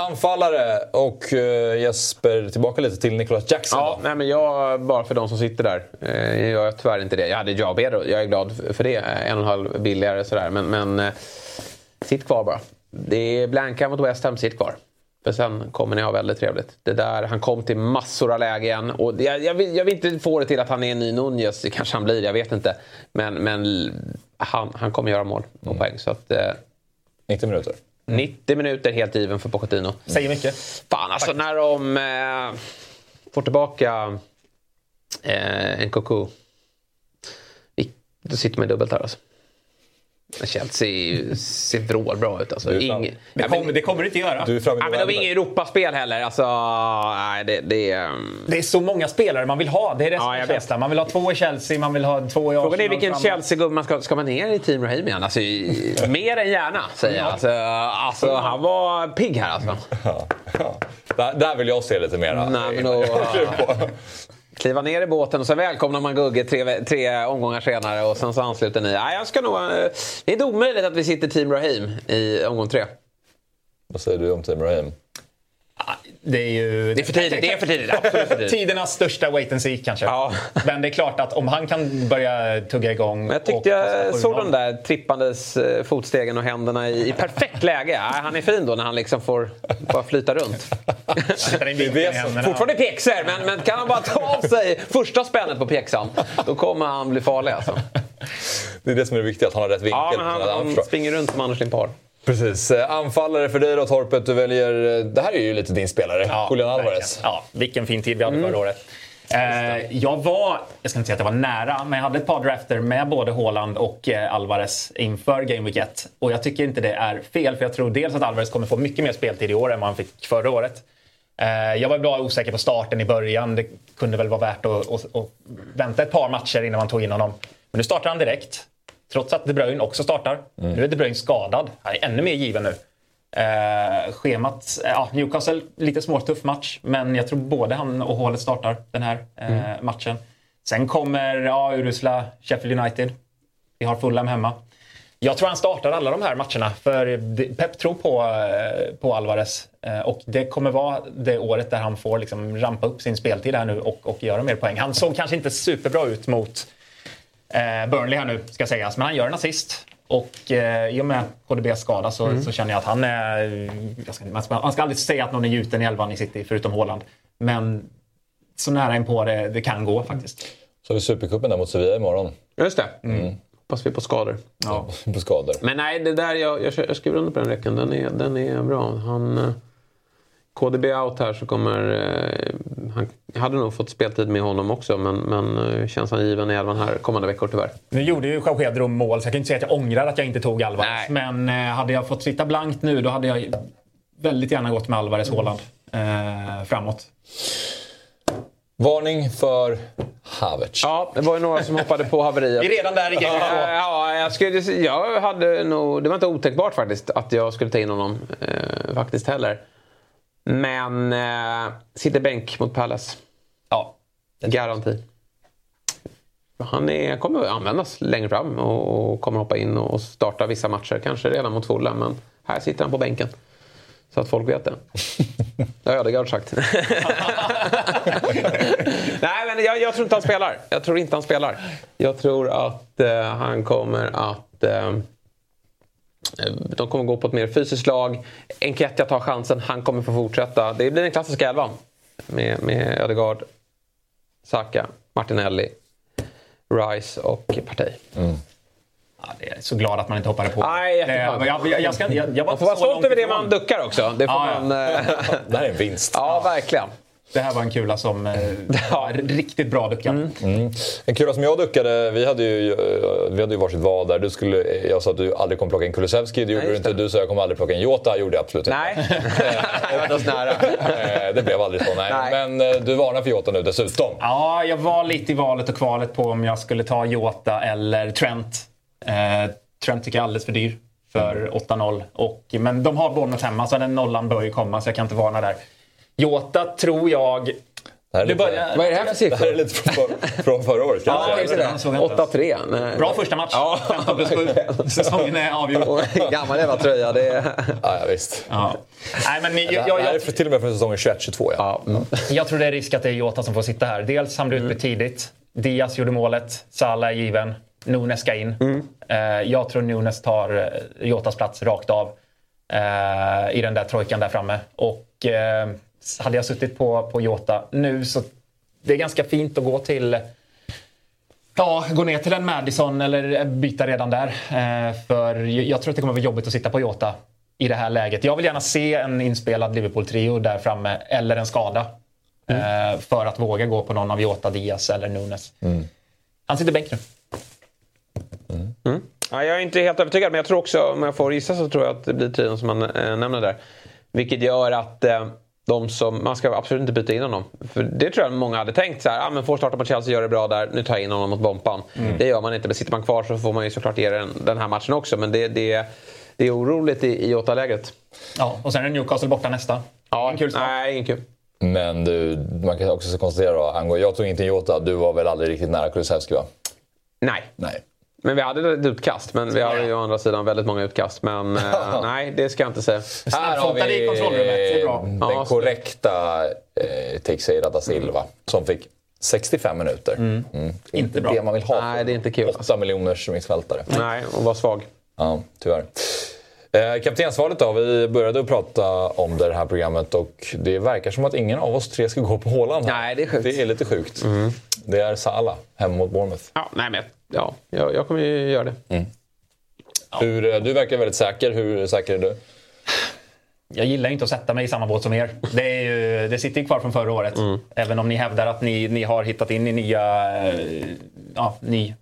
Anfallare och eh, Jesper, tillbaka lite till Nicholas Jackson. Ja, då. nej, men jag, bara för de som sitter där. Eh, jag gör tyvärr inte det. Jag hade Joao Pedro, jag är glad för det. Eh, En och en halv billigare sådär. Men, men eh, sitt kvar bara. Det är blanka mot West Ham, sitt kvar. För sen kommer ni ha väldigt trevligt. Det där, han kom till massor av lägen. Och jag, jag, vill, jag vill inte få det till att han är en ny Nunez. Det kanske han blir, jag vet inte. Men, men han, han kommer göra mål och poäng. Så att, eh, 90 minuter. 90 minuter helt given för Pochettino. Säger mycket. Fan alltså när de eh, får tillbaka eh, en Koku. Då sitter man dubbelt här alltså. Chelsea ser vrålbra ut. Alltså. Du Ingen, Det, ja, kommer, men, det kommer det inte göra. Du ja, men de har inget Europaspel heller. Alltså, nej, det, det, ehm, Det är så många spelare man vill ha. Det är det som Ja, är jag vet. känslan. Man vill ha två i Chelsea, man vill ha två i Arsenal. Frågan är vilken. Chelsea-gubbe man ska... Ska man ner i Team Raheem igen? Alltså, mer än gärna, säger jag. Alltså, alltså, han var pigg här alltså. Ja. Där, där vill jag se lite mera. Nej, men då, Kliva ner i båten och så välkomnar man Gugge tre, tre omgångar senare och sen så ansluter ni. Nej, jag ska nog, eh, det är inte omöjligt att vi sitter Team Raheem i omgång tre. Vad säger du om Team Raheem? Det är ju... Det är för tidigt, det är för tidigt. Absolut för tidigt. Tidernas största wait and see kanske. Ja. Men det är klart att om han kan börja tugga igång. Men jag tyckte jag såg de där trippandes eh, fotstegen och händerna i, i perfekt läge. Han är fin då när han liksom får bara flyta runt. Fortfarande pjäxor, men, men kan han bara ta av sig första spännet på pjäxan, då kommer han bli farlig alltså. Det är det som är det viktiga, att han har rätt vinkel. Ja, men han, han springer runt som Anders Limpar. Precis. Eh, Anfallare för dig då Torpet. Du väljer... eh, Det här är ju lite din spelare. Ja, Julian verkligen. Alvarez. Ja, vilken fin tid vi hade Mm. förra året. Eh, jag var, jag ska inte säga att jag var nära, men jag hade ett par drafter med både Haaland och eh, Alvarez inför Game Week 1. Och jag tycker inte det är fel, för jag tror dels att Alvarez kommer få mycket mer speltid i år än vad han fick förra året. Eh, jag var bra osäker på starten i början. Det kunde väl vara värt att, att, att vänta ett par matcher innan man tog in honom. Men nu startar han direkt. Trots att De Bruyne också startar. Nu är De Bruyne skadad. Han är ännu mer given nu. Eh, schemat, eh, ja, Newcastle, lite småtuff match. Men jag tror både han och Hålet startar den här eh, matchen. Sen kommer ja, urusla Sheffield United. Vi har Fulham hemma. Jag tror han startar alla de här matcherna. För Pep tror på, eh, på Alvarez. Eh, Och det kommer vara det året där han får liksom rampa upp sin speltid här nu och, och göra mer poäng. Han såg kanske inte superbra ut mot Burnley här nu, ska sägas. Men han gör en assist. Och eh, i och med KDBs skada så, så känner jag att han är... Jag ska, man, ska, man ska aldrig säga att någon är gjuten i elvan i City, förutom Haaland. Men så nära in på det, det kan gå faktiskt. Så har vi Supercupen där mot Sevilla imorgon. Just det. Mm. Hoppas vi på skador. Ja. På skador. Men nej, det där, jag, jag, jag skriver under på den räcken. Den är, den är bra. Han, eh, KDB out här så kommer... Eh, han hade nog fått speltid med honom också men, men eh, känns han given i elvan här kommande veckor tyvärr. Nu gjorde ju Pedro mål, så jag kan inte säga att jag ångrar att jag inte tog Alvarez. Nej. Men eh, hade jag fått sitta blankt nu, då hade jag väldigt gärna gått med Alvarez Haaland eh, framåt. Varning för Havertz. Ja, det var ju några som hoppade på haveriet. Vi är redan där i Ja, ja, jag, skulle, jag hade nog, det var inte otänkbart faktiskt att jag skulle ta in honom. Eh, faktiskt heller. Men eh, sitter bänk mot Palace. Ja. Garanti. Han är, kommer att användas längre fram och, kommer hoppa in och starta vissa matcher. Kanske redan mot Fulham, men här sitter han på bänken. Så att folk vet det. Det har Ödegaard sagt. Nej, men jag, jag tror inte han spelar. Jag tror inte han spelar. Jag tror att eh, han kommer att... Eh, de kommer gå på ett mer fysiskt lag. Enketia tar chansen. Han kommer få fortsätta. Det blir den klassiska elvan. Med, med Ödegaard, Saka, Martinelli, Rice och Partey. Ja, det är så glad att man inte hoppade på. Nej, det, jätteskönt. jag, jag, jag, ska, jag, jag var Man får vara stolt över det man duckar också. Det, får Ja, ja. man, eh, Det här är en vinst. ja, verkligen. Det här var en kula som eh, var riktigt bra duckad. En kula som jag duckade, vi hade ju, eh, vi hade ju varsitt val där. Du skulle, jag sa att du aldrig kommer plocka en Kulusevski, det gjorde Nej, du inte. det. Du sa att jag kommer aldrig plocka en Jota, gjorde jag absolut inte. Nej, jag var nära. Eh, Det blev aldrig så, nej. Nej. Men eh, du varnar för Jota nu dessutom. Ja, jag var lite i valet och kvalet på om jag skulle ta Jota eller Trent. Eh, Trent tycker jag är alldeles för dyr för 8-0. Och, men de har Bournemouth hemma, så den nollan bör ju komma, så jag kan inte varna där. Jota tror jag... Är Det lite, börjar- Vad är det här för det här är siffror? lite från, från förra året kanske. Ja, just det. Jag såg inte. 8-3. Nej. Bra första match. Ja. 15 plus 7. Säsongen är avgjord. Och Gammal jävla tröja. Det är... Ja, ja, visst. Ja. Nej, men jag, Det här jag, det här är jag, för, till och med från säsongen 21-22. Ja. Ja, mm. jag tror det är risk att det är Jota som får sitta här. Dels han blev utbytt tidigt. Diaz gjorde målet. Salah är given. Nunes ska in. Eh, jag tror Nunes tar eh, Jotas plats rakt av eh, i den där trojkan där framme. Och hade jag suttit på, på Jota nu så det är ganska fint att gå till Ja, gå ner till en Madison eller byta redan där. Eh, för jag tror att det kommer vara jobbigt att sitta på Jota i det här läget. Jag vill gärna se en inspelad Liverpool-trio där framme, eller en skada. Eh, för att våga gå på någon av Jota, Diaz eller Nunes. Han sitter bänk nu. Ja, jag är inte helt övertygad, men jag tror också, om jag får gissa så tror jag att det blir tiden som man äh, nämner där. Vilket gör att äh, de som, man ska absolut inte byta in honom. För det tror jag många hade tänkt så här, ah, men får starta mot Chelsea, gör det bra där, nu tar jag in honom mot Bompan. Mm. Det gör man inte, men sitter man kvar så får man ju såklart ge den, den här matchen också. Men det, det, det är oroligt i, i Jota-lägret. Ja, och sen är Newcastle borta nästa. Ja, ingen kul start. Nej, ingen kul. Men du, man kan också konstatera då, Ango, jag tog inte Jota, du var väl aldrig riktigt nära Kulusevski va? Nej. Nej. Men vi hade ett utkast, men vi har ju å andra sidan väldigt många utkast. Men eh, nej, det ska jag inte säga. Här har vi den ja, korrekta eh, Teixeira da Silva som fick 65 minuter. Mm. Mm. Inte bra. det man vill ha. Nej, det är inte kul. 8 miljoners mittfältare. Nej, och var svag. Ja, tyvärr. Eh, kaptensvalet då. Vi började att prata om det här programmet och det verkar som att ingen av oss tre ska gå på Håland. Nej, det är sjukt. Det är lite sjukt. Mm. Det är Salah hemma mot Bournemouth. Ja, nej, men, ja jag, jag kommer ju göra det. Mm. Ja. Hur, eh, du verkar väldigt säker. Hur säker är du? Jag gillar inte att sätta mig i samma båt som er. Det, är ju, det sitter ju kvar från förra året. Mm. Även om ni hävdar att ni, ni har hittat in i nya, eh, ja, ny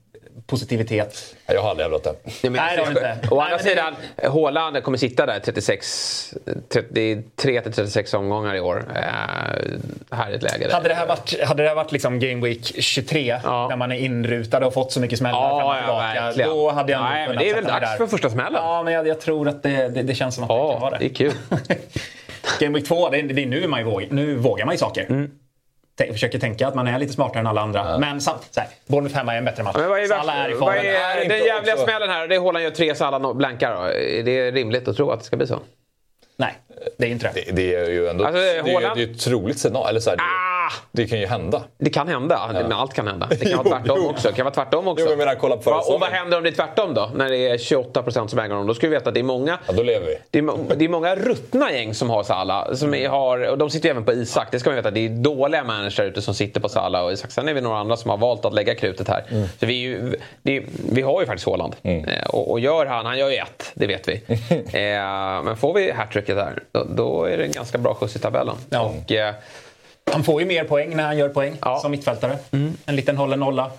positivitet. Jag har aldrig hävdat det. Nej, Nej det har inte. Å andra sidan. Haaland kommer sitta där 36, 33-36 omgångar i år. Eh, härligt läge. Hade det här varit, hade det här varit liksom Game Week 23, ja. när man är inrutad och fått så mycket smällar ja, fram och tillbaka, ja, då hade jag Nej, men Det är väl dags för första smällen? Ja, men jag, jag tror att det, det, det, känns som att ja, det kan vara det. det är kul. Game Week 2, det är, det är nu, man vågar, nu vågar man ju saker. Mm försöker tänka att man är lite smartare än alla andra. Ja. Men samtidigt, Bournemouth hemma är en bättre match. Men vad är, Salah är i formen. Vad är, den jävliga också... smällen här, det är Haaland gör tre, Salah blankar. Då. Är det rimligt att tro att det ska bli så? Nej, det är inte det. Det, det är ju ändå alltså, det, Håland... det är ett troligt scenario. Eller så här, ah! Det kan ju hända. Det kan hända, ja. men allt kan hända. Det kan vara tvärtom också. Det kan vara tvärtom också. Jo, jag menar, kolla på Va, och vad händer om det är tvärtom då? När det är 28% som äger honom. Då ska vi veta att det är många... Ja, då lever vi. Det är, det är många ruttna gäng som har Salah. Som är, har, och de sitter ju även på Isak. Det ska man veta. Det är dåliga managers ute som sitter på Salah och Isak. Sen är vi några andra som har valt att lägga krutet här. Mm. Så vi, ju, det, vi har ju faktiskt Haaland. Mm. Eh, och, och, gör han, han gör ju ett, det vet vi. eh, men får vi hattricket här, då, då, är det en ganska bra skjuts i tabellen. Ja. Och, eh, han får ju mer poäng när han gör poäng ja. som mittfältare. Mm. En liten hållen nolla.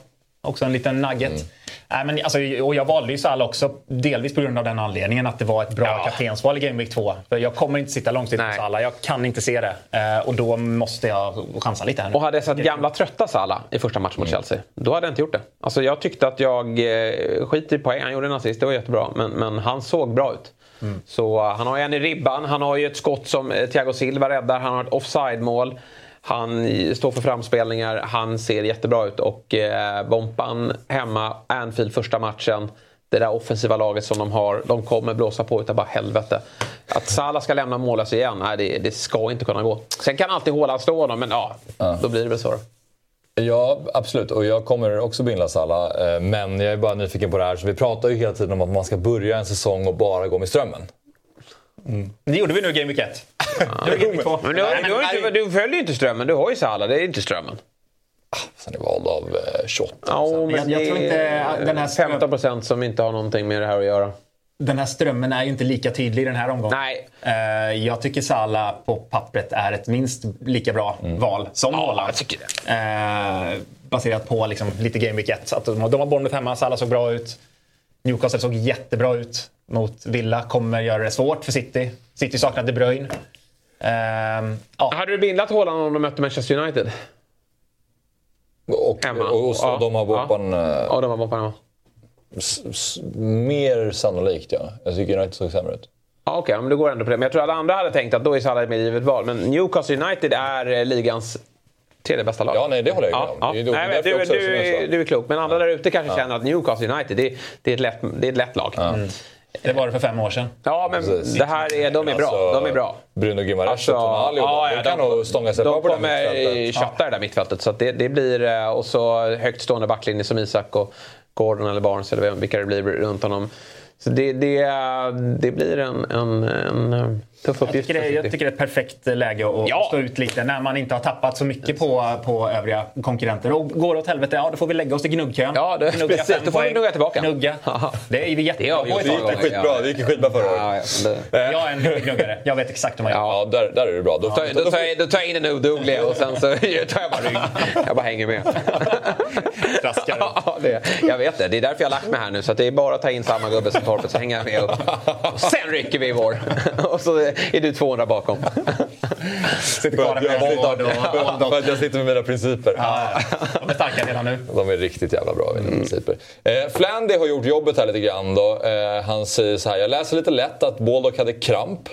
Också en liten nugget. Mm. Äh, men, alltså, och jag valde ju Salah också delvis på grund av den anledningen att det var ett bra ja. kaptensval i Game Week 2. För jag kommer inte sitta långsiktigt på Salah. Jag kan inte se det. Eh, och då måste jag chansa lite här nu. Och hade jag sett gamla trötta Salah i första matchen mot mm. Chelsea, då hade jag inte gjort det. Alltså, jag tyckte att jag... Eh, skit i poäng, han gjorde en assist, det var jättebra. Men, men han såg bra ut. Mm. Så uh, han har ju en i ribban, han har ju ett skott som uh, Thiago Silva räddar, han har ett offside-mål. Han står för framspelningar, han ser jättebra ut och eh, Bompan hemma, Anfield första matchen. Det där offensiva laget som de har, de kommer blåsa på utav bara helvete. Att Salah ska lämna mållös igen, nej det, det, ska inte kunna gå. Sen kan alltid Haaland stå honom, men ja, ja, då blir det väl så. Ja, absolut. Och jag kommer också binda Salah. Eh, men jag är bara nyfiken på det här. Så vi pratar ju hela tiden om att man ska börja en säsong och bara gå med strömmen. Mm. Det gjorde vi nu i Game Week 1. Ja. Men du, du, du, du följer ju inte strömmen. Du har ju Salah, det är inte strömmen. Ah, sen är vald av eh, 28. Ja, men jag, jag tror inte den här 15 procent som inte har någonting med det här att göra. Den här strömmen är ju inte lika tydlig i den här omgången. Nej. Uh, jag tycker Salah på pappret är ett minst lika bra mm. val som Haaland. Ja, jag tycker det. Uh, baserat på liksom, lite Game Week 1. Att de, de har Bournemouth hemma, Salah såg bra ut. Newcastle såg jättebra ut mot Villa. Kommer göra det svårt för City. City saknar De Bruyne. Um, ja. Hade du bindat Haaland om de mötte Manchester United? Och, hemma. och, och, och de har Bopan... Ja. ja, de har Bopan hemma. Mer sannolikt, ja. Jag tycker United såg sämre ut. Ja, Okej, okay, men du går ändå på det. Men jag tror att alla andra hade tänkt att då är Salah mer givet val. Men Newcastle United är eh, ligans tredje bästa lag. Ja, nej, det håller jag ja, med om. Ja. Nej, du, du, du, är klok. Men andra där ute kanske ja. känner att Newcastle United, det, det, är, ett lätt, det är ett lätt lag. Mm. Det var det för fem år sedan. Ja, men Precis. det här är, de är bra. Alltså, de är bra. Bruno Gimares alltså, och Tonali ja, de kan nog stånga sig de på det kommer kötta det där mittfältet. Så det, det, blir, eh, och så högt stående backlinje som Isak och Gordon eller Barnes eller vilka det blir runt honom. Så det, det, det blir en, en, en tuff Jag tycker, det, jag tycker det är ett perfekt läge att Ja. stå ut lite när man inte har tappat så mycket på, på övriga konkurrenter. Och går det åt helvete, ja då får vi lägga oss i gnuggkön. Ja, det- Gnugga precis. Då får vi gnugga tillbaka. Gnugga. Det är vi jättebra på Torpet. gånger. Skitbra, det gick skitbra förra året. Ja, ja, det- Jag är en gnuggare. Jag vet exakt hur man gör. Ja, där, där är du bra. Då, Då, då, tar jag, då tar jag in en oduglig och sen så tar jag bara rygg. Jag bara hänger med. Traskar. Ja, det, jag vet det. Det är därför jag har lagt mig här nu. Så att det är bara att ta in samma gubbe som Torpet så hänger jag med upp. Och sen rycker vi i vår. Och så är du 200 bakom. Sitter För kvar att, jag, med vård och för, för att jag sitter med mina principer. Ja, de är starka redan nu. De är riktigt jävla bra, mina principer. Eh, Flandy har gjort jobbet här lite grann. Då. Eh, han säger så här, jag läser lite lätt att Baldock hade kramp.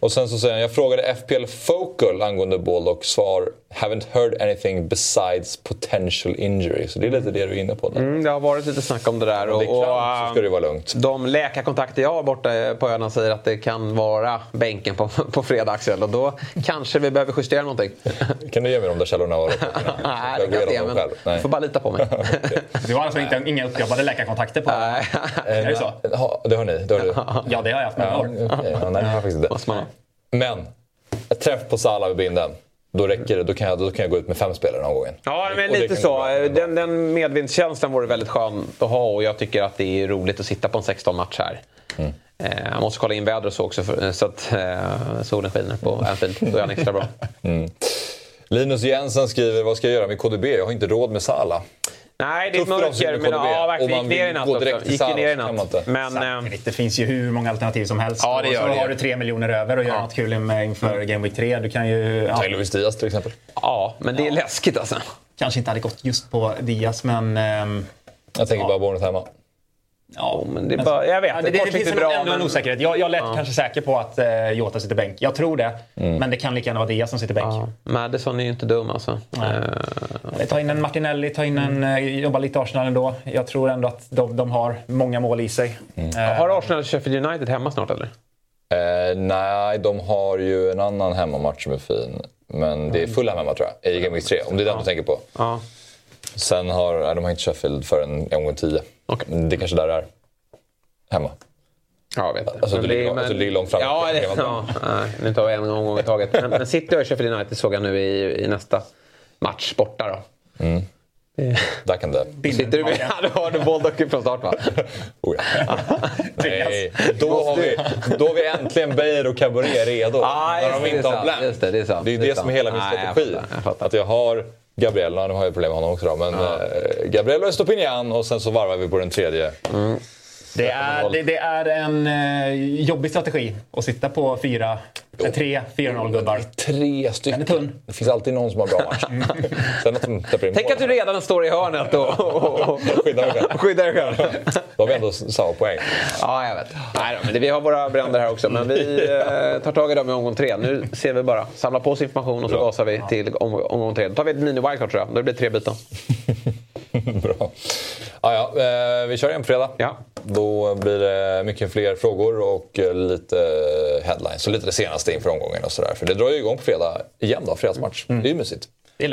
Och sen så säger han, jag frågade FPL Focal angående Baldock. Svar, haven't heard anything besides potential injury. Så det är lite det du är inne på där. Mm, det har varit lite snack om det där. Om det är kramp så ska det vara lugnt. de läkarkontakter jag har borta på öarna säger att det kan vara bänken på, på fredag Axel. Och då kanske vi behöver justera någonting. Kan du ge mig de där källorna? och- Nej, Jag det kan jag inte. själv. Men du får bara lita på mig. Du har alltså inte, inga uppjobbade läkarkontakter på Nej. Är det så? Ja, det har ni. Det har du. Ja, det har jag haft många Ja, år. okej. ja, nej, det har jag faktiskt inte. Men, träff på Salah med binden. Då räcker det. Då kan jag, då kan jag gå ut med fem spelare den här gången. Ja, men Och lite så. Den, den medvindskänslan vore väldigt skön att ha och jag tycker att det är roligt att sitta på en 16-match här. Mm. Eh, jag måste kolla in väder och så också för, så att eh, solen skiner på Anfield. Då är han extra bra. Linus Jensen skriver, vad ska jag göra med KDB? Jag har inte råd med Salah. Nej, det är ett mörker. Men ja, verkligen. Och Gick ner i natt också. Gick ner i så natt. Men... eh, det finns ju hur många alternativ som helst. Ja, det och gör så det. har du tre miljoner över och gör något kul med inför Game Week 3. Du kan ju... Ja, Ta Luis Diaz till exempel. Ja, men det är läskigt alltså. kanske inte hade gått just på Diaz, men... ehm, Jag tänker bara Bournemouth hemma. Ja, Men det är bara, jag vet, Ja, det, det, det, finns är bra. ändå en men- osäkerhet. Jag, jag lät kanske säker på att eh, Jota sitter bänk. Jag tror det. Men det kan lika gärna vara Diaz som sitter bänk. Ja, Madison är ju inte dum alltså. Nej. Eh, Ta in en Martinelli, ta in en... eh, Jobba lite Arsenal ändå. Jag tror ändå att de, de har många mål i sig. Eh, har Arsenal och Sheffield United hemma snart eller? Eh, nej, de har ju en annan hemmamatch som är fin. Men det är full hemma tror jag, i Game Week 3. Om det är den du tänker på. Ja. Sen har nej, de har inte Sheffield förrän omgång 10. Okej. Men Det kanske där det är. Hemma. Ja, jag vet inte. Alltså, Men du det- ligger- men- alltså, du ligger långt fram. Ja, det, ja, nej, nu tar vi en omgång i taget. Men, men City och Sheffield United såg jag nu i, i nästa match borta då. Där kan det. Sitter du med? Ja, då har du Baldock från start va? Oh, ja. Nej, då har, vi, då har vi äntligen Beijer och Cabaret redo. Ah, när de det, inte det är har sant, Blanc. just det, det är sant, det är det är det som är hela min strategi. jag. Att jag har Gabriel, nu har jag problem med honom också då, men ja. Gabriel och Stopinian och sen så varvar vi på den tredje. Det är, det, det är en eh, jobbig strategi att sitta på fyra, eh, tre 4-0 gubbar. Tre stycken. Den är tunn. Det finns alltid någon som har bra match. sen att de släpper in Tänk mål. att du redan står i hörnet och, och, och, Skydda mig själv. och skyddar dig själv. Då har vi ändå samma poäng. Ja, jag vet. Nej, då, men det, vi har våra bränder här också, men vi eh, tar tag i dem i omgång tre. Nu ser vi bara, samlar på oss information och så Bra. gasar vi till om, omgång tre. Då tar vi ett mini-wildcard tror jag. Då blir det tre byten. Bra. Ja, ja, eh, vi kör igen på fredag. Ja. Då blir det mycket fler frågor och eh, lite headlines. Och lite det senaste inför omgången och sådär. För det drar ju igång på fredag igen då, fredagsmatch. Det är ju mysigt.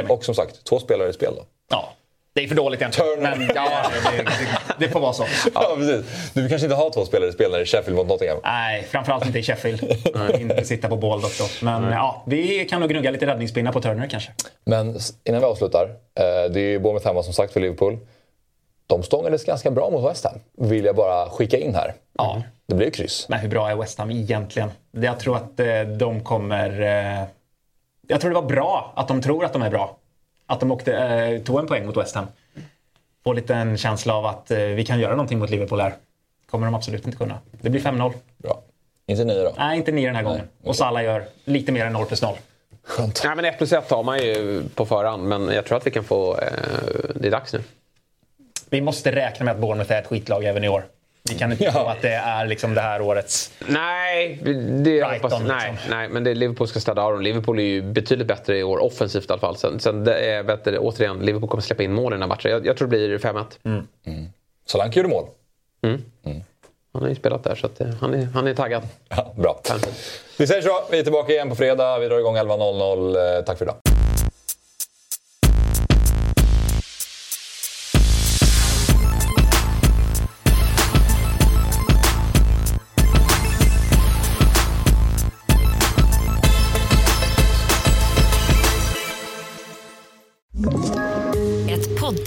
Och som sagt, två spelare i spel då. Ja, det är för dåligt egentligen. Turner. Men ja, det, det, får vara så. Ja, precis. Du kanske inte har två spelare i spel när det är Sheffield mot Nottingham. Nej, framförallt inte i Sheffield. inte sitta på Baldock då. Men ja, vi kan nog gnugga lite räddningspinnar på Turner kanske. Men innan vi avslutar. Eh, det är ju Bournemouth hemma som sagt för Liverpool. De stångades ganska bra mot West Ham. Vill jag bara skicka in här. Ja. Det blir ju kryss. Men hur bra är West Ham egentligen? Jag tror att eh, de kommer... Eh, jag tror det var bra att de tror att de är bra. Att de åkte, eh, tog en poäng mot West Ham. Får lite en känsla av att vi kan göra någonting mot Liverpool här. kommer de absolut inte kunna. Det blir 5-0. Bra. Inte nio då? Nej, inte 9 den här gången. Och Salah gör lite mer än 0 plus 0. Skönt. Nej, men 1 plus 1 har man ju på förhand, men jag tror att vi kan få... Eh, det är dags nu. Vi måste räkna med att Bournemouth är ett skitlag även i år. Vi kan inte Ja. tro att det är liksom det här årets... Nej, det Brighton, hoppas, nej, liksom. nej, men det, Liverpool ska städa av dem. Liverpool är ju betydligt bättre i år offensivt i alla fall. Sen, sen det är, vet du, återigen, Liverpool kommer släppa in mål i den här matchen. Jag, jag tror det blir 5-1. Solanke gjorde mål. Han har ju spelat där, så att, eh, han, är, han är taggad. Ja, bra. Vi säger så. Vi är tillbaka igen på fredag. Vi drar igång 11.00. Eh, Tack för idag.